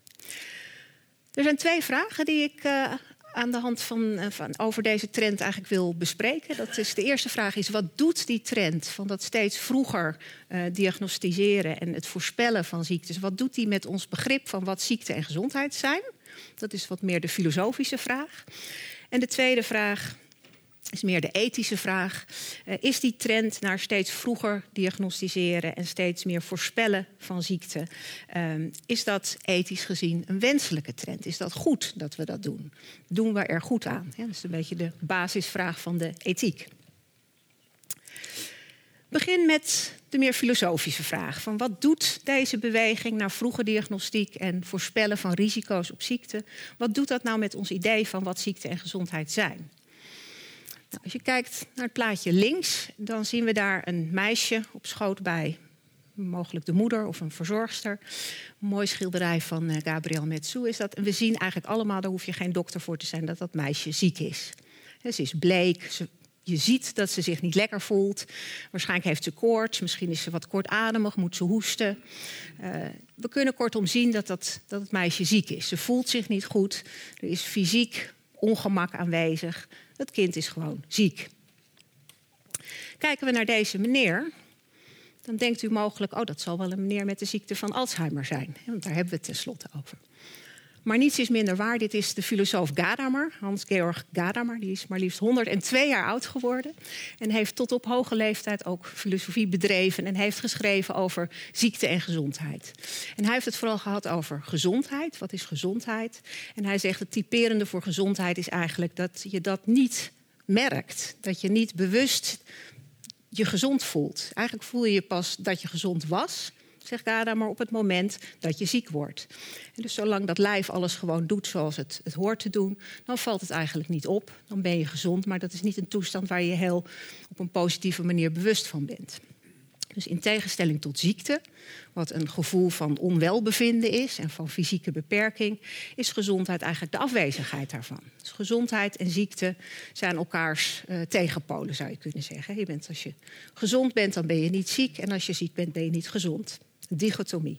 Er zijn twee vragen die ik uh, aan de hand van, eh, van, over deze trend eigenlijk wil bespreken. Dat is, de eerste vraag is, wat doet die trend van dat steeds vroeger uh, diagnosticeren en het voorspellen van ziektes, wat doet die met ons begrip van wat ziekte en gezondheid zijn? Dat is wat meer de filosofische vraag. En de tweede vraag, is meer de ethische vraag. Uh, is die trend naar steeds vroeger diagnosticeren en steeds meer voorspellen van ziekte, uh, is dat ethisch gezien een wenselijke trend? Is dat goed dat we dat doen? Doen we er goed aan? Ja, dat is een beetje de basisvraag van de ethiek. Begin met de meer filosofische vraag: van wat doet deze beweging naar vroege diagnostiek en voorspellen van risico's op ziekte? Wat doet dat nou met ons idee van wat ziekte en gezondheid zijn? Als je kijkt naar het plaatje links, dan zien we daar een meisje op schoot bij mogelijk de moeder of een verzorgster. Een mooi schilderij van uh, Gabriel Metsu is dat. En we zien eigenlijk allemaal, daar hoef je geen dokter voor te zijn, dat dat meisje ziek is. Ze is bleek, Je ziet dat ze zich niet lekker voelt. Waarschijnlijk heeft ze koorts, misschien is ze wat kortademig, moet ze hoesten. Uh, we kunnen kortom zien dat, dat, dat het meisje ziek is. Ze voelt zich niet goed, er is fysiek ongemak aanwezig. Het kind is gewoon ziek. Kijken we naar deze meneer, dan denkt u mogelijk: oh, dat zal wel een meneer met de ziekte van Alzheimer zijn. Want daar hebben we het tenslotte over. Maar niets is minder waar. Dit is de filosoof Gadamer, Hans-Georg Gadamer. Die is maar liefst 102 jaar oud geworden. En heeft tot op hoge leeftijd ook filosofie bedreven. En heeft geschreven over ziekte en gezondheid. En hij heeft het vooral gehad over gezondheid. Wat is gezondheid? En hij zegt het typerende voor gezondheid is eigenlijk dat je dat niet merkt. Dat je niet bewust je gezond voelt. Eigenlijk voel je je pas dat je gezond was zegt Gada, maar op het moment dat je ziek wordt. Dus zolang dat lijf alles gewoon doet zoals het, het hoort te doen, dan valt het eigenlijk niet op. Dan ben je gezond, maar dat is niet een toestand waar je heel op een positieve manier bewust van bent. Dus in tegenstelling tot ziekte, wat een gevoel van onwelbevinden is en van fysieke beperking, is gezondheid eigenlijk de afwezigheid daarvan. Dus gezondheid en ziekte zijn elkaars uh, tegenpolen, zou je kunnen zeggen. Je bent, als je gezond bent, dan ben je niet ziek en als je ziek bent, ben je niet gezond dichotomie.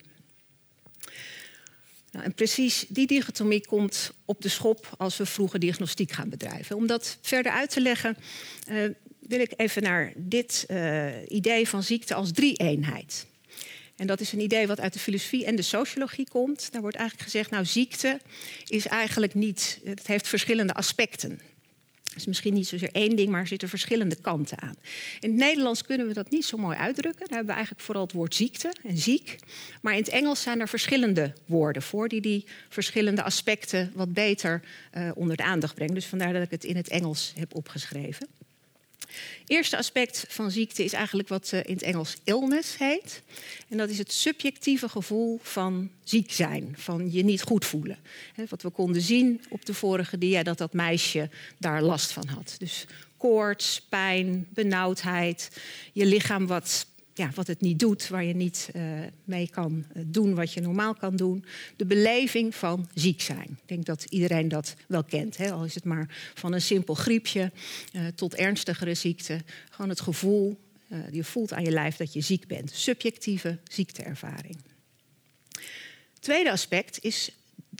Nou, en precies die dichotomie komt op de schop als we vroege diagnostiek gaan bedrijven. Om dat verder uit te leggen, uh, wil ik even naar dit uh, idee van ziekte als drie-eenheid. En dat is een idee wat uit de filosofie en de sociologie komt. Daar wordt eigenlijk gezegd, nou ziekte is eigenlijk niet, het heeft verschillende aspecten is misschien niet zozeer één ding, maar er zitten verschillende kanten aan. In het Nederlands kunnen we dat niet zo mooi uitdrukken. Daar hebben we eigenlijk vooral het woord ziekte en ziek. Maar in het Engels zijn er verschillende woorden voor die die verschillende aspecten wat beter uh, onder de aandacht brengen. Dus vandaar dat ik het in het Engels heb opgeschreven eerste aspect van ziekte is eigenlijk wat eh, in het Engels illness heet. En dat is het subjectieve gevoel van ziek zijn, van je niet goed voelen. Wat we konden zien op de vorige dia, dat dat meisje daar last van had. Dus koorts, pijn, benauwdheid, je lichaam wat ja, wat het niet doet, waar je niet uh, mee kan eh, doen wat je normaal kan doen. De beleving van ziek zijn. Ik denk dat iedereen dat wel kent. Hè? Al is het maar van een simpel griepje uh, tot ernstigere ziekte. Gewoon het gevoel, je voelt aan je lijf dat je ziek bent. Subjectieve ziekteervaring. Tweede aspect is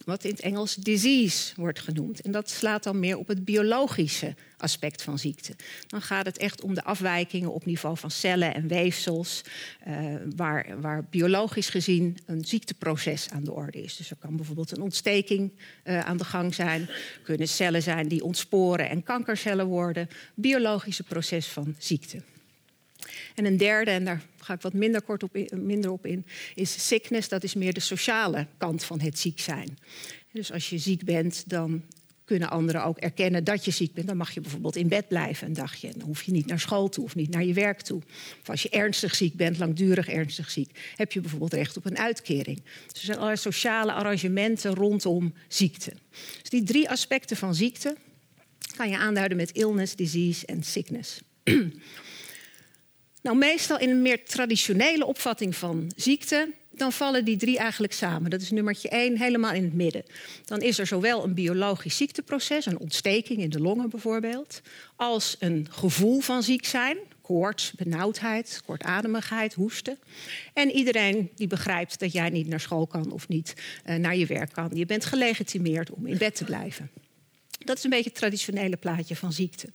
wat in het Engels disease wordt genoemd. En dat slaat dan meer op het biologische aspect van ziekte. Dan gaat het echt om de afwijkingen op niveau van cellen en weefsels, uh, waar, waar biologisch gezien een ziekteproces aan de orde is. Dus er kan bijvoorbeeld een ontsteking uh, aan de gang zijn, kunnen cellen zijn die ontsporen en kankercellen worden, biologische proces van ziekte. En een derde, en daar ga ik wat minder kort op in, minder op in, is sickness. Dat is meer de sociale kant van het ziek zijn. Dus als je ziek bent, dan kunnen anderen ook erkennen dat je ziek bent. Dan mag je bijvoorbeeld in bed blijven een dagje. Dan hoef je niet naar school toe of niet naar je werk toe. Of als je ernstig ziek bent, langdurig ernstig ziek, heb je bijvoorbeeld recht op een uitkering. Dus er zijn allerlei sociale arrangementen rondom ziekte. Dus die drie aspecten van ziekte kan je aanduiden met illness, disease en sickness. <clears throat> Nou, meestal in een meer traditionele opvatting van ziekte, dan vallen die drie eigenlijk samen. Dat is nummertje één, helemaal in het midden. Dan is er zowel een biologisch ziekteproces, een ontsteking in de longen bijvoorbeeld, als een gevoel van ziek zijn, koorts, benauwdheid, kortademigheid, hoesten. En iedereen die begrijpt dat jij niet naar school kan of niet uh, naar je werk kan. Je bent gelegitimeerd om in bed te blijven. Dat is een beetje het traditionele plaatje van ziekte.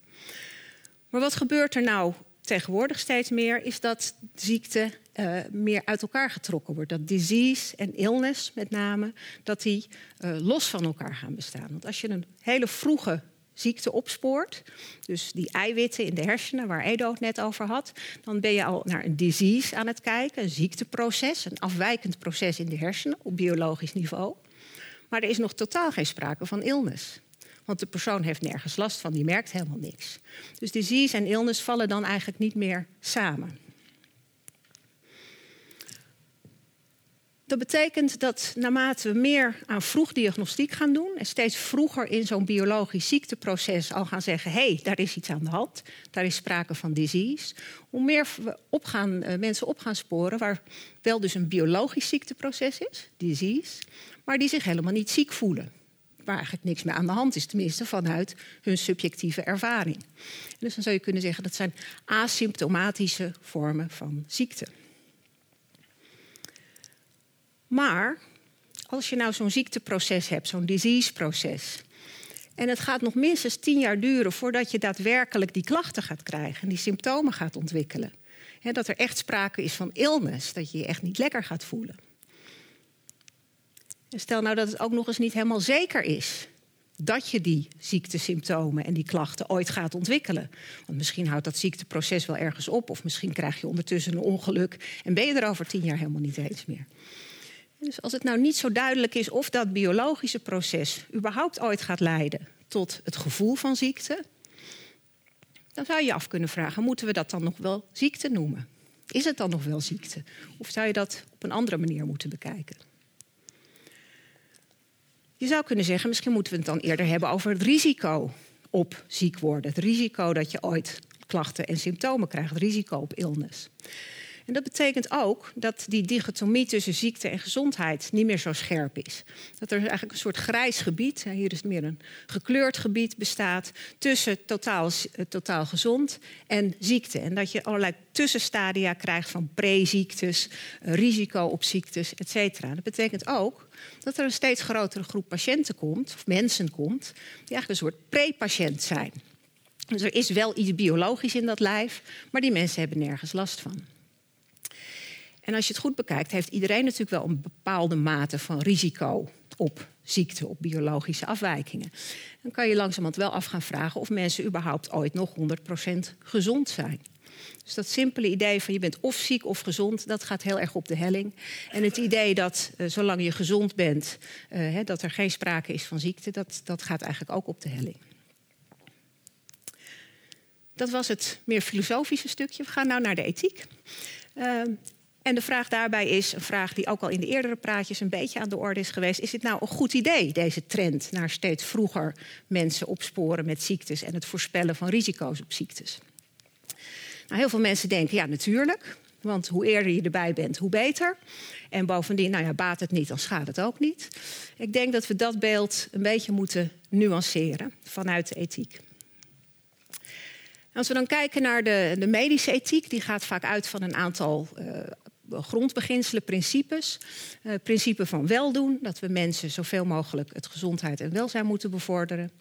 Maar wat gebeurt er nou tegenwoordig steeds meer, is dat ziekte uh, meer uit elkaar getrokken wordt. Dat disease en illness met name, dat die uh, los van elkaar gaan bestaan. Want als je een hele vroege ziekte opspoort, dus die eiwitten in de hersenen waar Edo het net over had, dan ben je al naar een disease aan het kijken, een ziekteproces, een afwijkend proces in de hersenen op biologisch niveau. Maar er is nog totaal geen sprake van illness. Want de persoon heeft nergens last van, die merkt helemaal niks. Dus disease en illness vallen dan eigenlijk niet meer samen. Dat betekent dat naarmate we meer aan vroegdiagnostiek gaan doen en steeds vroeger in zo'n biologisch ziekteproces al gaan zeggen: hé, hey, daar is iets aan de hand, daar is sprake van disease, hoe meer we uh, mensen op gaan sporen waar wel dus een biologisch ziekteproces is, disease, maar die zich helemaal niet ziek voelen waar eigenlijk niks meer aan de hand is, tenminste vanuit hun subjectieve ervaring. Dus dan zou je kunnen zeggen dat zijn asymptomatische vormen van ziekte. Maar als je nou zo'n ziekteproces hebt, zo'n diseaseproces, en het gaat nog minstens tien jaar duren voordat je daadwerkelijk die klachten gaat krijgen en die symptomen gaat ontwikkelen. dat er echt sprake is van illness, dat je je echt niet lekker gaat voelen. Stel nou dat het ook nog eens niet helemaal zeker is dat je die ziektesymptomen en die klachten ooit gaat ontwikkelen. Want misschien houdt dat ziekteproces wel ergens op, of misschien krijg je ondertussen een ongeluk en ben je er over tien jaar helemaal niet eens meer. Dus als het nou niet zo duidelijk is of dat biologische proces überhaupt ooit gaat leiden tot het gevoel van ziekte, dan zou je je af kunnen vragen: moeten we dat dan nog wel ziekte noemen? Is het dan nog wel ziekte? Of zou je dat op een andere manier moeten bekijken? Je zou kunnen zeggen, misschien moeten we het dan eerder hebben over het risico op ziek worden. Het risico dat je ooit klachten en symptomen krijgt, het risico op illness. En dat betekent ook dat die dichotomie tussen ziekte en gezondheid niet meer zo scherp is. Dat er eigenlijk een soort grijs gebied, hier is het meer een gekleurd gebied, bestaat tussen totaal, eh, totaal gezond en ziekte. En dat je allerlei tussenstadia krijgt van pre-ziektes, eh, risico op ziektes, et cetera. Dat betekent ook dat er een steeds grotere groep patiënten komt, of mensen komt, die eigenlijk een soort pre-patiënt zijn. Dus er is wel iets biologisch in dat lijf, maar die mensen hebben nergens last van. En als je het goed bekijkt, heeft iedereen natuurlijk wel een bepaalde mate van risico op ziekte, op biologische afwijkingen. Dan kan je langzamerhand wel af gaan vragen of mensen überhaupt ooit nog 100% gezond zijn. Dus dat simpele idee van je bent of ziek of gezond, dat gaat heel erg op de helling. En het idee dat uh, zolang je gezond bent, uh, dat er geen sprake is van ziekte, dat, dat gaat eigenlijk ook op de helling. Dat was het meer filosofische stukje. We gaan nu naar de ethiek. Uh, en de vraag daarbij is, een vraag die ook al in de eerdere praatjes een beetje aan de orde is geweest: is het nou een goed idee, deze trend naar steeds vroeger mensen opsporen met ziektes en het voorspellen van risico's op ziektes? Nou, heel veel mensen denken, ja, natuurlijk. Want hoe eerder je erbij bent, hoe beter. En bovendien, nou ja, baat het niet, dan schaadt het ook niet. Ik denk dat we dat beeld een beetje moeten nuanceren vanuit de ethiek. Als we dan kijken naar de, de medische ethiek, die gaat vaak uit van een aantal uh, grondbeginselen, principes. Uh, principe van weldoen, dat we mensen zoveel mogelijk het gezondheid en welzijn moeten bevorderen.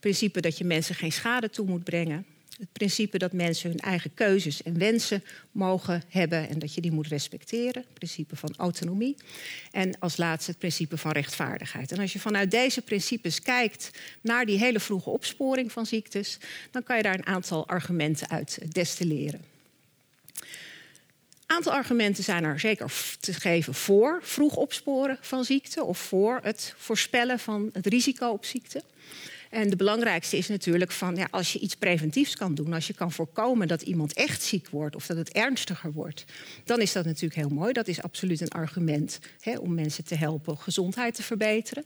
Principe dat je mensen geen schade toe moet brengen. Het principe dat mensen hun eigen keuzes en wensen mogen hebben en dat je die moet respecteren. Het principe van autonomie. En als laatste het principe van rechtvaardigheid. En als je vanuit deze principes kijkt naar die hele vroege opsporing van ziektes, dan kan je daar een aantal argumenten uit destilleren aantal argumenten zijn er zeker te geven voor vroeg opsporen van ziekte of voor het voorspellen van het risico op ziekte. En de belangrijkste is natuurlijk van ja, als je iets preventiefs kan doen, als je kan voorkomen dat iemand echt ziek wordt of dat het ernstiger wordt, dan is dat natuurlijk heel mooi. Dat is absoluut een argument hè, om mensen te helpen gezondheid te verbeteren.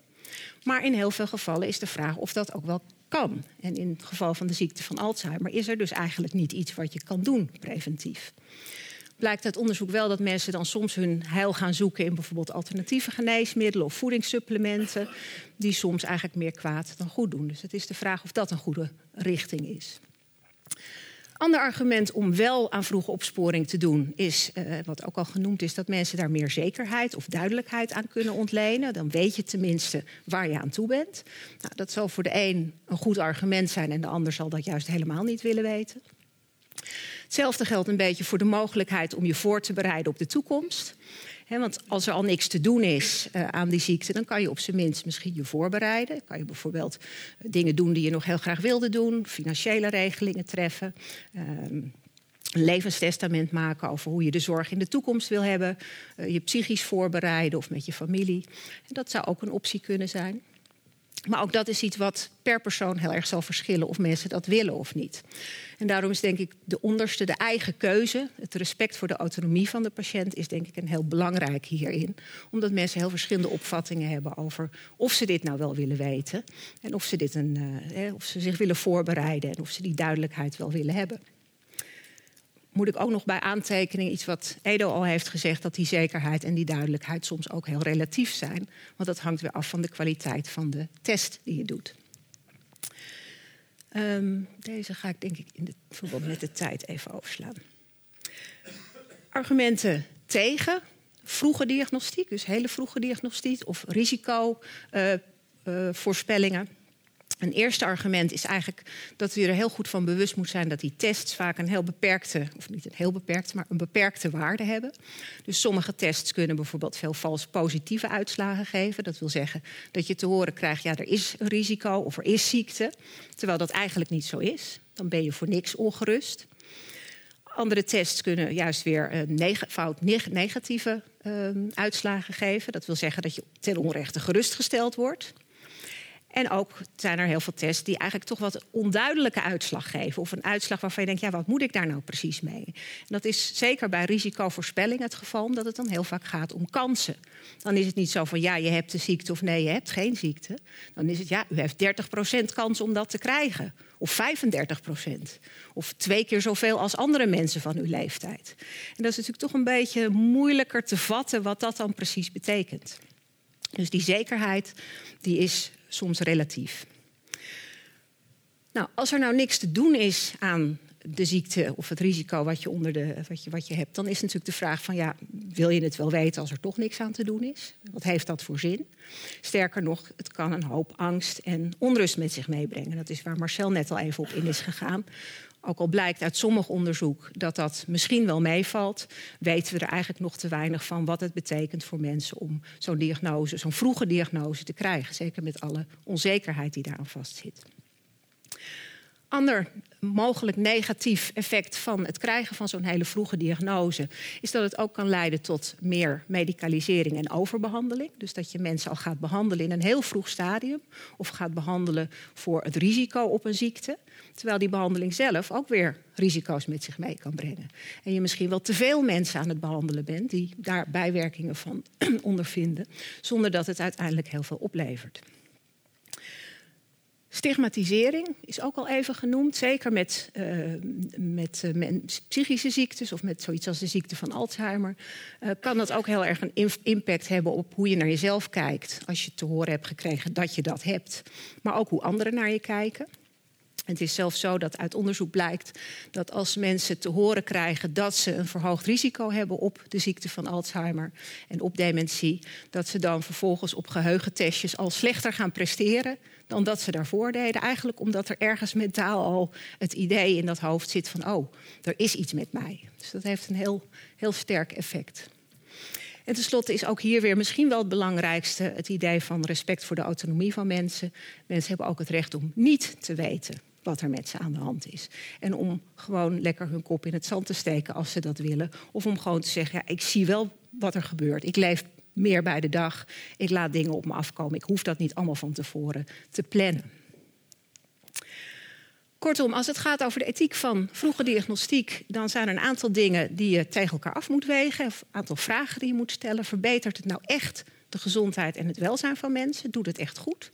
Maar in heel veel gevallen is de vraag of dat ook wel kan. En in het geval van de ziekte van Alzheimer is er dus eigenlijk niet iets wat je kan doen preventief blijkt uit onderzoek wel dat mensen dan soms hun heil gaan zoeken in bijvoorbeeld alternatieve geneesmiddelen of voedingssupplementen, die soms eigenlijk meer kwaad dan goed doen. Dus het is de vraag of dat een goede richting is. Ander argument om wel aan vroege opsporing te doen is, uh, wat ook al genoemd is, dat mensen daar meer zekerheid of duidelijkheid aan kunnen ontlenen. Dan weet je tenminste waar je aan toe bent. Nou, dat zal voor de een een goed argument zijn en de ander zal dat juist helemaal niet willen weten. Hetzelfde geldt een beetje voor de mogelijkheid om je voor te bereiden op de toekomst. want als er al niks te doen is uh, aan die ziekte, dan kan je op zijn minst misschien je voorbereiden. Kan je bijvoorbeeld eh, dingen doen die je nog heel graag wilde doen, financiële regelingen treffen. Uh, een levenstestament maken over hoe je de zorg in de toekomst wil hebben. Uh, je psychisch voorbereiden of met je familie. En dat zou ook een optie kunnen zijn. Maar ook dat is iets wat per persoon heel erg zal verschillen of mensen dat willen of niet. En daarom is denk ik de onderste, de eigen keuze, het respect voor de autonomie van de patiënt, is denk ik een heel belangrijk hierin. Omdat mensen heel verschillende opvattingen hebben over of ze dit nou wel willen weten. En of ze, dit een, uh, of ze zich willen voorbereiden en of ze die duidelijkheid wel willen hebben. Moet ik ook nog bij aantekening iets wat Edo al heeft gezegd, dat die zekerheid en die duidelijkheid soms ook heel relatief zijn. Want dat hangt weer af van de kwaliteit van de test die je doet. Ehm, deze ga ik denk ik in verband met de tijd even overslaan. Argumenten tegen vroege diagnostiek, dus hele vroege diagnostiek of risicovoorspellingen. Uh, uh, een eerste argument is eigenlijk dat u er heel goed van bewust moet zijn dat die tests vaak een heel beperkte, of niet een heel beperkte, maar een beperkte waarde hebben. Dus sommige tests kunnen bijvoorbeeld veel vals positieve uitslagen geven. Dat wil zeggen dat je te horen krijgt, ja, er is een risico of er is ziekte, terwijl dat eigenlijk niet zo is. Dan ben je voor niks ongerust. Andere tests kunnen juist weer neg fout neg negatieve uh, uitslagen geven. Dat wil zeggen dat je ten onrechte gerustgesteld wordt. En ook zijn er heel veel tests die eigenlijk toch wat onduidelijke uitslag geven. Of een uitslag waarvan je denkt, ja, wat moet ik daar nou precies mee? En dat is zeker bij risicovoorspelling het geval, omdat het dan heel vaak gaat om kansen. Dan is het niet zo van, ja, je hebt de ziekte of nee, je hebt geen ziekte. Dan is het, ja, u heeft 30% kans om dat te krijgen. Of 35%. Of twee keer zoveel als andere mensen van uw leeftijd. En dat is natuurlijk toch een beetje moeilijker te vatten wat dat dan precies betekent. Dus die zekerheid die is soms relatief. Nou, als er nou niks te doen is aan de ziekte of het risico wat je, onder de, wat je, wat je hebt, dan is natuurlijk de vraag van ja, wil je het wel weten als er toch niks aan te doen is? Wat heeft dat voor zin? Sterker nog, het kan een hoop angst en onrust met zich meebrengen. Dat is waar Marcel net al even op in is gegaan. Ook al blijkt uit sommig onderzoek dat dat misschien wel meevalt, weten we er eigenlijk nog te weinig van wat het betekent voor mensen om zo'n diagnose, zo'n vroege diagnose te krijgen. Zeker met alle onzekerheid die daaraan vastzit. Ander mogelijk negatief effect van het krijgen van zo'n hele vroege diagnose is dat het ook kan leiden tot meer medicalisering en overbehandeling. Dus dat je mensen al gaat behandelen in een heel vroeg stadium of gaat behandelen voor het risico op een ziekte. Terwijl die behandeling zelf ook weer risico's met zich mee kan brengen. En je misschien wel te veel mensen aan het behandelen bent die daar bijwerkingen van <clears throat> ondervinden, zonder dat het uiteindelijk heel veel oplevert. Stigmatisering is ook al even genoemd, zeker met, uh, met uh, psychische ziektes of met zoiets als de ziekte van Alzheimer. Uh, kan dat ook heel erg een impact hebben op hoe je naar jezelf kijkt als je te horen hebt gekregen dat je dat hebt, maar ook hoe anderen naar je kijken. Het is zelfs zo dat uit onderzoek blijkt dat als mensen te horen krijgen dat ze een verhoogd risico hebben op de ziekte van Alzheimer en op dementie, dat ze dan vervolgens op geheugentestjes al slechter gaan presteren dan dat ze daarvoor deden. Eigenlijk omdat er ergens mentaal al het idee in dat hoofd zit van oh, er is iets met mij. Dus dat heeft een heel, heel sterk effect. En tenslotte is ook hier weer misschien wel het belangrijkste het idee van respect voor de autonomie van mensen. Mensen hebben ook het recht om niet te weten wat er met ze aan de hand is. En om gewoon lekker hun kop in het zand te steken als ze dat willen. Of om gewoon te zeggen, ja, ik zie wel wat er gebeurt. Ik leef meer bij de dag. Ik laat dingen op me afkomen. Ik hoef dat niet allemaal van tevoren te plannen. Kortom, als het gaat over de ethiek van vroege diagnostiek, dan zijn er een aantal dingen die je tegen elkaar af moet wegen. Een aantal vragen die je moet stellen. Verbetert het nou echt de gezondheid en het welzijn van mensen? Doet het echt goed?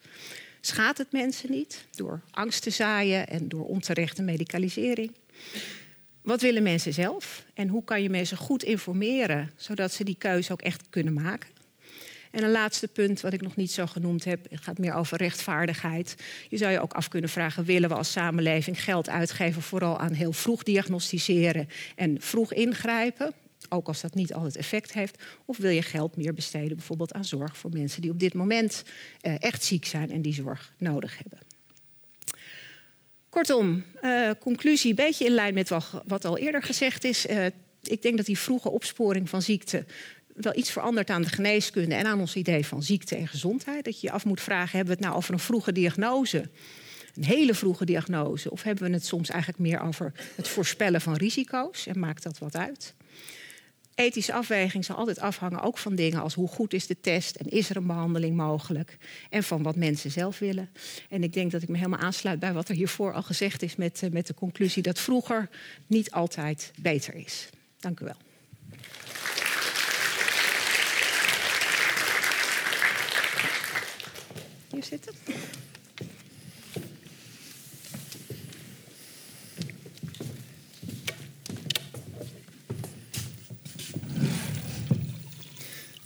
Schaadt het mensen niet door angst te zaaien en door onterechte medicalisering? Wat willen mensen zelf? En hoe kan je mensen goed informeren zodat ze die keuze ook echt kunnen maken? En een laatste punt, wat ik nog niet zo genoemd heb, gaat meer over rechtvaardigheid. Je zou je ook af kunnen vragen: willen we als samenleving geld uitgeven vooral aan heel vroeg diagnosticeren en vroeg ingrijpen? Ook als dat niet altijd effect heeft? Of wil je geld meer besteden bijvoorbeeld aan zorg voor mensen die op dit moment uh, echt ziek zijn en die zorg nodig hebben? Kortom, uh, conclusie, een beetje in lijn met wat al eerder gezegd is. Uh, ik denk dat die vroege opsporing van ziekte wel iets verandert aan de geneeskunde en aan ons idee van ziekte en gezondheid. Dat je je af moet vragen: hebben we het nou over een vroege diagnose? Een hele vroege diagnose? Of hebben we het soms eigenlijk meer over het voorspellen van risico's? En maakt dat wat uit? Ethische afweging zal altijd afhangen ook van dingen als hoe goed is de test en is er een behandeling mogelijk en van wat mensen zelf willen. En ik denk dat ik me helemaal aansluit bij wat er hiervoor al gezegd is met, eh, met de conclusie dat vroeger niet altijd beter is. Dank u wel. Hier zitten.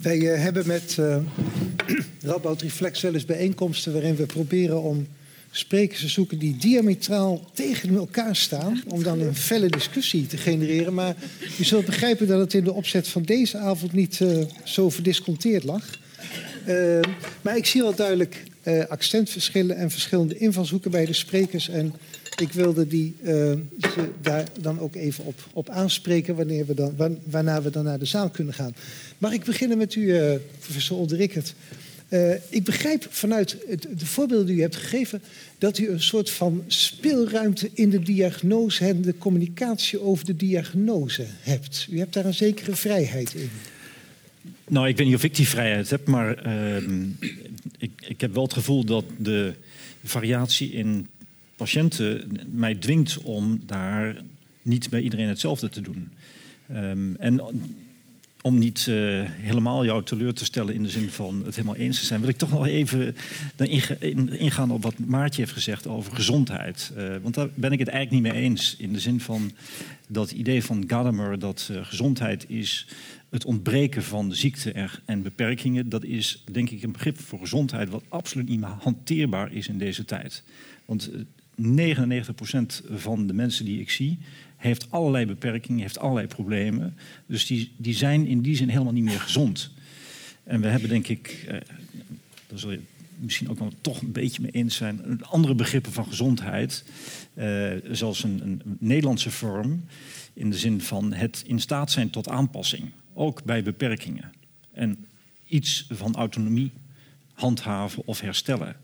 Wij eh, hebben met uh, <clears throat> Radboud Reflex wel eens bijeenkomsten waarin we proberen om sprekers te zoeken die diametraal tegen elkaar staan. Om dan een felle discussie te genereren. Maar u zult begrijpen dat het in de opzet van deze avond niet uh, zo verdisconteerd lag. Uh, maar ik zie wel duidelijk uh, accentverschillen en verschillende invalshoeken bij de sprekers. En ik wilde die ze daar dan ook even op, op aanspreken wanneer we dan, waarna we dan naar de zaal kunnen gaan. Mag ik beginnen met u, professor Olderickert? Uh, ik begrijp vanuit het, de voorbeelden die u hebt gegeven dat u een soort van speelruimte in de diagnose en de communicatie over de diagnose hebt. U hebt daar een zekere vrijheid in. Nou, ik weet niet of ik die vrijheid heb, maar uh, ik, ik heb wel het gevoel dat de variatie in patiënten mij dwingt om daar niet bij iedereen hetzelfde te doen. Um, en om niet uh, helemaal jou teleur te stellen in de zin van het helemaal eens te zijn, wil ik toch nog even ingaan op wat Maartje heeft gezegd over gezondheid. Uh, want daar ben ik het eigenlijk niet mee eens. In de zin van dat idee van Gadamer dat uh, gezondheid is het ontbreken van ziekte en beperkingen. Dat is denk ik een begrip voor gezondheid wat absoluut niet meer hanteerbaar is in deze tijd. Want 99% van de mensen die ik zie, heeft allerlei beperkingen, heeft allerlei problemen. Dus die, die zijn in die zin helemaal niet meer gezond. En we hebben denk ik, eh, daar zul je misschien ook wel toch een beetje mee eens zijn, andere begrippen van gezondheid. Eh, zoals een, een, Nederlandse vorm, in de zin van het in staat zijn tot aanpassing, ook bij beperkingen. En iets van autonomie handhaven of herstellen.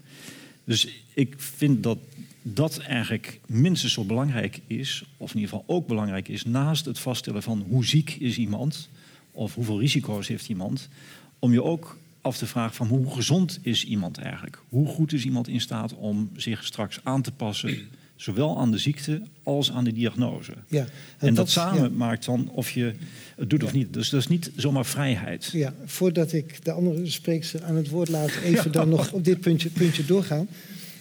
Dus ik vind dat dat eigenlijk minstens zo belangrijk is, of in ieder geval ook belangrijk is, naast het vaststellen van hoe ziek is iemand of hoeveel risico's heeft iemand, om je ook af te vragen van hoe gezond is iemand eigenlijk? Hoe goed is iemand in staat om zich straks aan te passen, zowel aan de ziekte als aan de diagnose? Ja, en, en dat, samen maakt dan of je het doet of niet. Dus dat is niet zomaar vrijheid. Ja, voordat ik de andere spreekster aan het woord laat, <laughs> even dan nog op dit puntje, puntje doorgaan.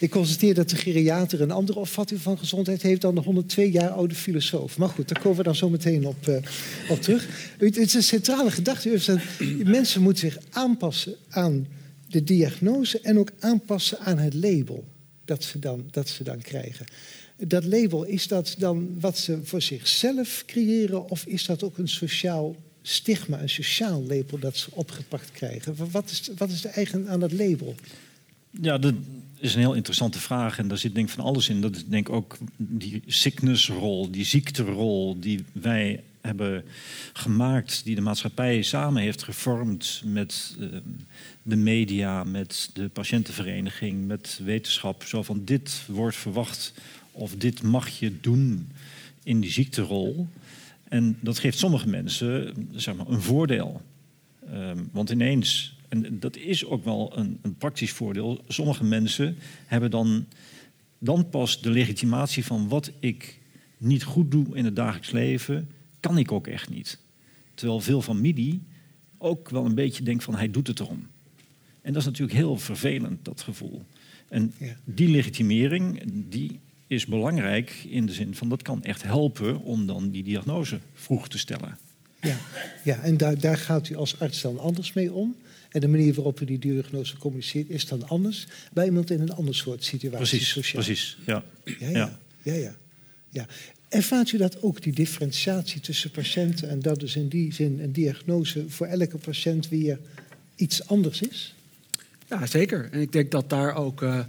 Ik constateer dat de geriater een andere opvatting van gezondheid heeft dan de 102 jaar oude filosoof. Maar goed, daar komen we dan zo meteen op, uh, op terug. Het is een centrale gedachte. <clears throat> Mensen moeten zich aanpassen aan de diagnose en ook aanpassen aan het label dat ze dan, dat ze dan krijgen. Dat label, is dat dan wat ze voor zichzelf creëren of is dat ook een sociaal stigma, een sociaal label dat ze opgepakt krijgen? Wat is, wat is de eigen aan dat label? Ja, de, is een heel interessante vraag en daar zit denk ik van alles in. Dat is denk ik ook die sicknessrol, die ziekterol die wij hebben gemaakt, die de maatschappij samen heeft gevormd met uh, de media, met de patiëntenvereniging, met wetenschap. Zo van dit wordt verwacht of dit mag je doen in die ziekterol. En dat geeft sommige mensen zeg maar, een voordeel. Um, want ineens en dat is ook wel een, een praktisch voordeel. Sommige mensen hebben dan, dan pas de legitimatie van wat ik niet goed doe in het dagelijks leven, kan ik ook echt niet. Terwijl veel familie ook wel een beetje denkt van hij doet het erom. En dat is natuurlijk heel vervelend, dat gevoel. En die legitimering, die is belangrijk in de zin van dat kan echt helpen om dan die diagnose vroeg te stellen. Ja, ja en daar, daar gaat u als arts dan anders mee om? En de manier waarop u die diagnose communiceert is dan anders bij iemand in een ander soort situatie. Precies, sociaal. precies. Ja. Ja, ja. ja. ja, ja. Ervaart u dat ook, die differentiatie tussen patiënten en dat dus in die zin een diagnose voor elke patiënt weer iets anders is? Ja, zeker. En ik denk dat daar ook uh, um,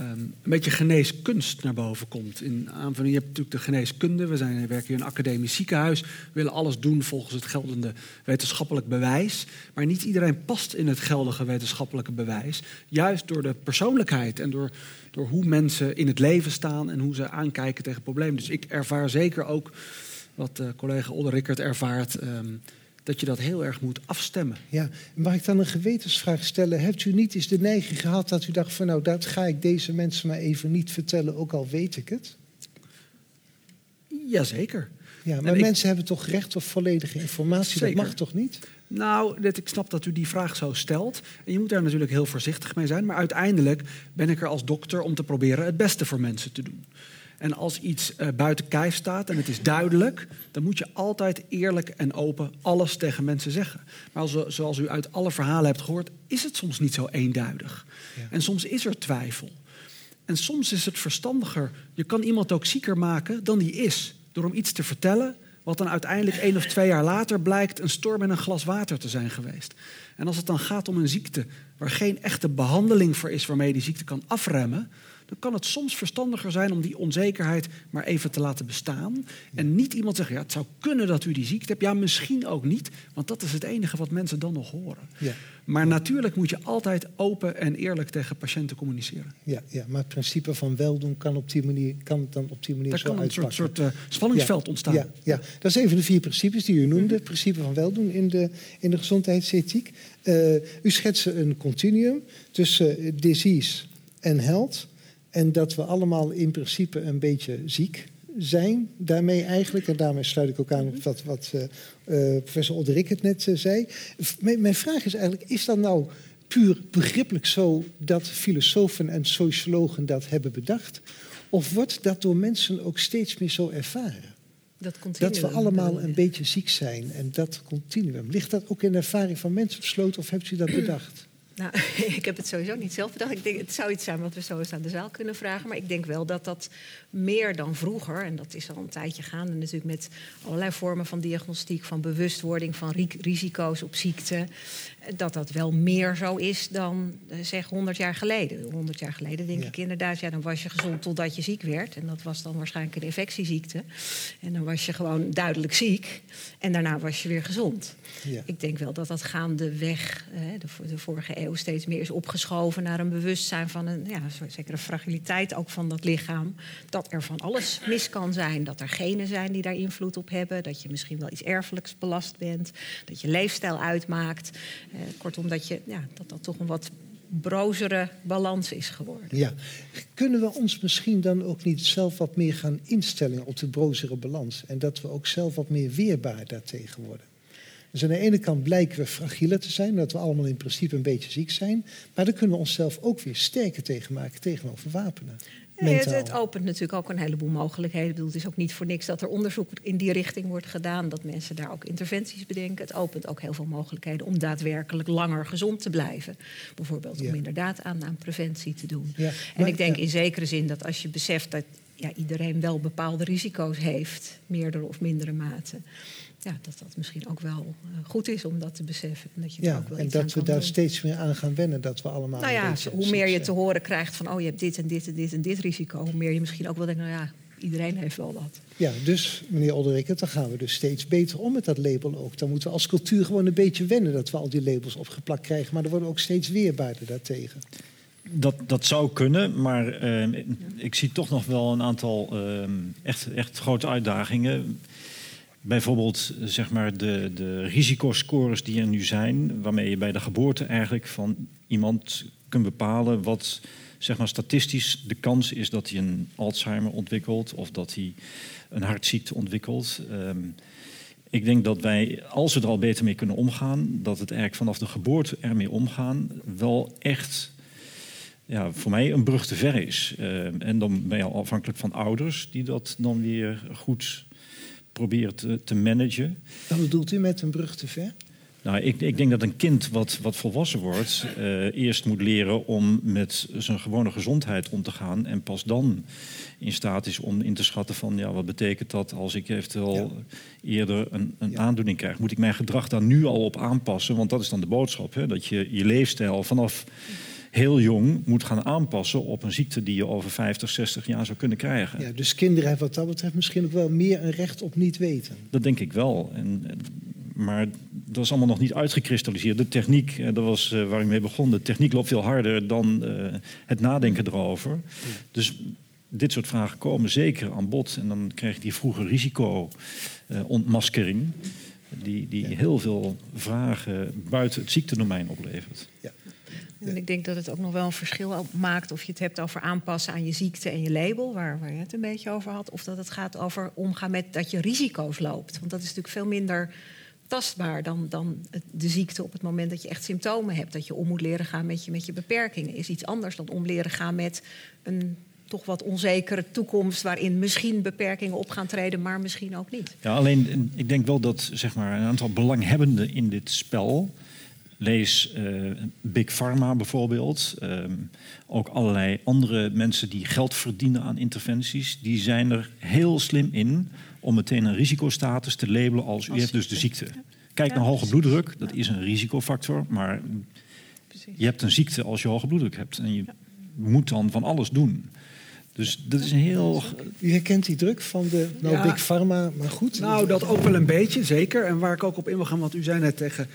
een beetje geneeskunst naar boven komt. In aanvulling, je hebt natuurlijk de geneeskunde. We, zijn, we werken hier in een academisch ziekenhuis. We willen alles doen volgens het geldende wetenschappelijk bewijs. Maar niet iedereen past in het geldige wetenschappelijke bewijs. Juist door de persoonlijkheid en door, door hoe mensen in het leven staan en hoe ze aankijken tegen problemen. Dus ik ervaar zeker ook wat uh, collega Rickert ervaart. Um, dat je dat heel erg moet afstemmen. Ja, mag ik dan een gewetensvraag stellen? Hebt u niet eens de neiging gehad dat u dacht van nou, dat ga ik deze mensen maar even niet vertellen, ook al weet ik het? Jazeker. Ja, maar mensen hebben toch recht op volledige informatie? Zeker. Dat mag toch niet? Nou, ik snap dat u die vraag zo stelt. En je moet daar natuurlijk heel voorzichtig mee zijn. Maar uiteindelijk ben ik er als dokter om te proberen het beste voor mensen te doen. En als iets uh, buiten kijf staat en het is duidelijk, dan moet je altijd eerlijk en open alles tegen mensen zeggen. Maar als, zoals u uit alle verhalen hebt gehoord, is het soms niet zo eenduidig. Ja. En soms is er twijfel. En soms is het verstandiger, je kan iemand ook zieker maken dan die is. Door hem iets te vertellen, wat dan uiteindelijk één of twee jaar later blijkt een storm in een glas water te zijn geweest. En als het dan gaat om een ziekte waar geen echte behandeling voor is waarmee je die ziekte kan afremmen, dan kan het soms verstandiger zijn om die onzekerheid maar even te laten bestaan. En niet iemand zeggen, ja, het zou kunnen dat u die ziekte hebt. Ja, misschien ook niet, want dat is het enige wat mensen dan nog horen. Ja. Maar natuurlijk moet je altijd open en eerlijk tegen patiënten communiceren. Ja, ja maar het principe van weldoen kan, op die manier, kan dan op die manier Daar zo kan een soort, soort uh, spanningsveld ontstaan. Ja, ja, dat is een van de vier principes die u noemde. Het principe van weldoen in de, in de gezondheidsethiek. Uh, u schetste een continuum tussen uh, disease en health. En dat we allemaal in principe een beetje ziek zijn daarmee eigenlijk. En daarmee sluit ik ook aan op wat, wat uh, uh, professor Odderik het net uh, zei. M mijn vraag is eigenlijk, is dat nou puur begrippelijk zo dat filosofen en sociologen dat hebben bedacht? Of wordt dat door mensen ook steeds meer zo ervaren? Dat, dat we allemaal een beetje ziek zijn en dat continuum. Ligt dat ook in de ervaring van mensen besloten of hebt u dat bedacht? Nou, <laughs> ik heb het sowieso niet zelf bedacht. Ik denk, het zou iets zijn wat we zo eens aan de zaal kunnen vragen. Maar ik denk wel dat dat meer dan vroeger, en dat is al een tijdje gaande natuurlijk met allerlei vormen van diagnostiek, van bewustwording, van risico's op ziekte, dat dat wel meer zo is dan eh, zeg 100 jaar geleden. 100 jaar geleden denk ik inderdaad, ja, dan was je gezond totdat je ziek werd. En dat was dan waarschijnlijk een infectieziekte. En dan was je gewoon duidelijk ziek. En daarna was je weer gezond. Ja. Ik denk wel dat dat gaandeweg de, de vorige eeuw steeds meer is opgeschoven naar een bewustzijn van een ja, zekere fragiliteit ook van dat lichaam. Dat er van alles mis kan zijn. Dat er genen zijn die daar invloed op hebben. Dat je misschien wel iets erfelijks belast bent. Dat je leefstijl uitmaakt. Eh, kortom, dat, je, ja, dat dat toch een wat brozere balans is geworden. Ja. Kunnen we ons misschien dan ook niet zelf wat meer gaan instellen op de brozere balans? En dat we ook zelf wat meer weerbaar daartegen worden? Dus aan de ene kant blijken we fragieler te zijn, omdat we allemaal in principe een beetje ziek zijn. Maar dan kunnen we onszelf ook weer sterker tegen maken tegenover wapenen. Nee, het, het, opent natuurlijk ook een heleboel mogelijkheden. Ik bedoel, het is ook niet voor niks dat er onderzoek in die richting wordt gedaan. Dat mensen daar ook interventies bedenken. Het opent ook heel veel mogelijkheden om daadwerkelijk langer gezond te blijven. Bijvoorbeeld om inderdaad aan, aan preventie te doen. Ja, en ik denk in zekere zin dat als je beseft dat ja, iedereen wel bepaalde risico's heeft, meerdere of mindere mate ja, dat dat misschien ook wel uh, goed is om dat te beseffen. En dat, je ja, ook wel en dat we daar doen. steeds meer aan gaan wennen, dat we allemaal. Nou ja, hoe meer je te horen krijgt van, oh je hebt dit en dit en dit en dit risico, hoe meer je misschien ook wel denkt, nou ja, iedereen heeft wel dat. Ja, dus meneer Olderik, dan gaan we dus steeds beter om met dat label ook. Dan moeten we als cultuur gewoon een beetje wennen dat we al die labels opgeplakt krijgen, maar er worden ook steeds weerbaarder daartegen. Dat, dat zou kunnen, maar uh, ik zie toch nog wel een aantal uh, echt, echt grote uitdagingen. Bijvoorbeeld zeg maar de, de risicoscores die er nu zijn, waarmee je bij de geboorte eigenlijk van iemand kunt bepalen wat zeg maar, statistisch de kans is dat hij een Alzheimer ontwikkelt of dat hij een hartziekte ontwikkelt. Um, ik denk dat wij, als we er al beter mee kunnen omgaan, dat het eigenlijk vanaf de geboorte ermee omgaan wel echt ja, voor mij een brug te ver is. Uh, en dan ben je al afhankelijk van ouders die dat dan weer goed proberen te, te managen. Wat bedoelt u met een brug te ver? Nou, ik, ik, denk dat een kind wat, wat volwassen wordt, uh, eerst moet leren om met zijn gewone gezondheid om te gaan. En pas dan in staat is om in te schatten van ja, wat betekent dat als ik eventueel ja. eerder een, een ja. aandoening krijg. Moet ik mijn gedrag daar nu al op aanpassen? Want dat is dan de boodschap. Hè? Dat je je leefstijl vanaf heel jong moet gaan aanpassen op een ziekte die je over 50, 60 jaar zou kunnen krijgen. Ja, dus kinderen hebben wat dat betreft misschien ook wel meer een recht op niet weten. Dat denk ik wel. En, maar dat is allemaal nog niet uitgekristalliseerd. De techniek, dat was uh, waar ik mee begon, de techniek loopt veel harder dan uh, het nadenken erover. Ja. Dus dit soort vragen komen zeker aan bod. En dan krijg je die vroege risico-ontmaskering. Uh, die, die ja. heel veel vragen buiten het ziektedomein oplevert. Ja. En ik denk dat het ook nog wel een verschil maakt of je het hebt over aanpassen aan je ziekte en je label, waar, waar je het een beetje over had, of dat het gaat over omgaan met dat je risico's loopt. Want dat is natuurlijk veel minder tastbaar dan, dan de ziekte op het moment dat je echt symptomen hebt. Dat je om moet leren gaan met je, met je beperkingen is iets anders dan om leren gaan met een toch wat onzekere toekomst waarin misschien beperkingen op gaan treden, maar misschien ook niet. Ja, alleen ik denk wel dat zeg maar, een aantal belanghebbenden in dit spel. Lees uh, Big Pharma bijvoorbeeld. Um, ook allerlei andere mensen die geld verdienen aan interventies. Die zijn er heel slim in om meteen een risicostatus te labelen als u heeft dus de ziekte. Kijk naar hoge bloeddruk, dat is een risicofactor. Maar je hebt een ziekte als je hoge bloeddruk hebt. En je moet dan van alles doen. Dus dat is een heel. U herkent die druk van de nou, Big Pharma, maar goed. Nou, dat ook wel een beetje, zeker. En waar ik ook op in wil gaan, want u zei net tegen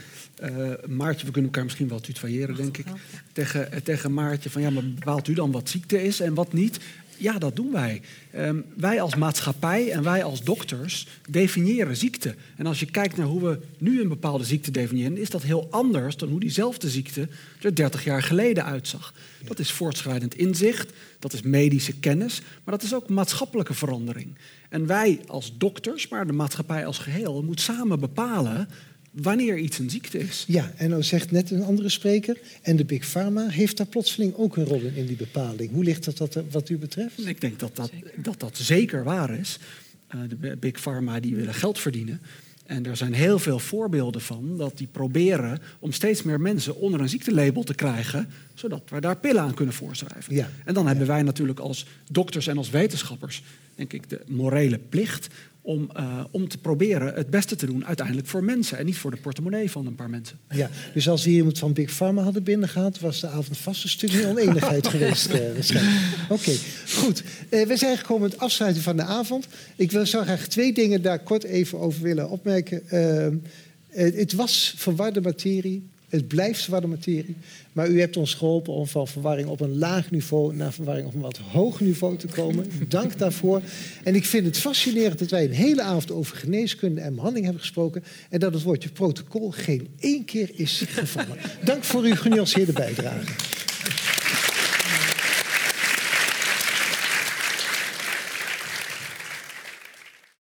uh, Maartje, we kunnen elkaar misschien wel tutoyeren, denk ik. Tegen, uh, tegen Maartje van ja, maar bepaalt u dan wat ziekte is en wat niet? Ja, dat doen wij. Um, wij als maatschappij en wij als dokters definiëren ziekte. En als je kijkt naar hoe we nu een bepaalde ziekte definiëren, is dat heel anders dan hoe diezelfde ziekte er 30 jaar geleden uitzag. Dat is voortschrijdend inzicht, dat is medische kennis, maar dat is ook maatschappelijke verandering. En wij als dokters, maar de maatschappij als geheel, moet samen bepalen wanneer iets een ziekte is. Ja, en nou zegt net een andere spreker, en de Big Pharma heeft daar plotseling ook een rol in, in die bepaling. Hoe ligt dat, dat wat u betreft? Ik denk dat dat, dat, dat zeker waar is. Uh, de Big Pharma die willen geld verdienen. En er zijn heel veel voorbeelden van dat die proberen om steeds meer mensen onder een ziektelabel te krijgen, zodat we daar pillen aan kunnen voorschrijven. Ja. En dan hebben wij natuurlijk als dokters en als wetenschappers, denk ik, de morele plicht om, uh, om te proberen het beste te doen uiteindelijk voor mensen en niet voor de portemonnee van een paar mensen. Ja, dus als we hier iemand van Big Pharma hadden binnengehaald, was de avond vast een stukje oneenigheid <laughs> geweest. Uh, Oké, okay, goed. Uh, we zijn gekomen met het afsluiten van de avond. Ik wil, zou graag twee dingen daar kort even over willen opmerken. het was verwarde materie. Het blijft zwarte materie. Maar u hebt ons geholpen om van verwarring op een laag niveau naar verwarring op een wat hoger niveau te komen. <laughs> Dank daarvoor. En ik vind het fascinerend dat wij een hele avond over geneeskunde en behandeling hebben gesproken. En dat het woordje protocol geen één keer is gevallen. <laughs> Dank voor uw genuanceerde bijdrage.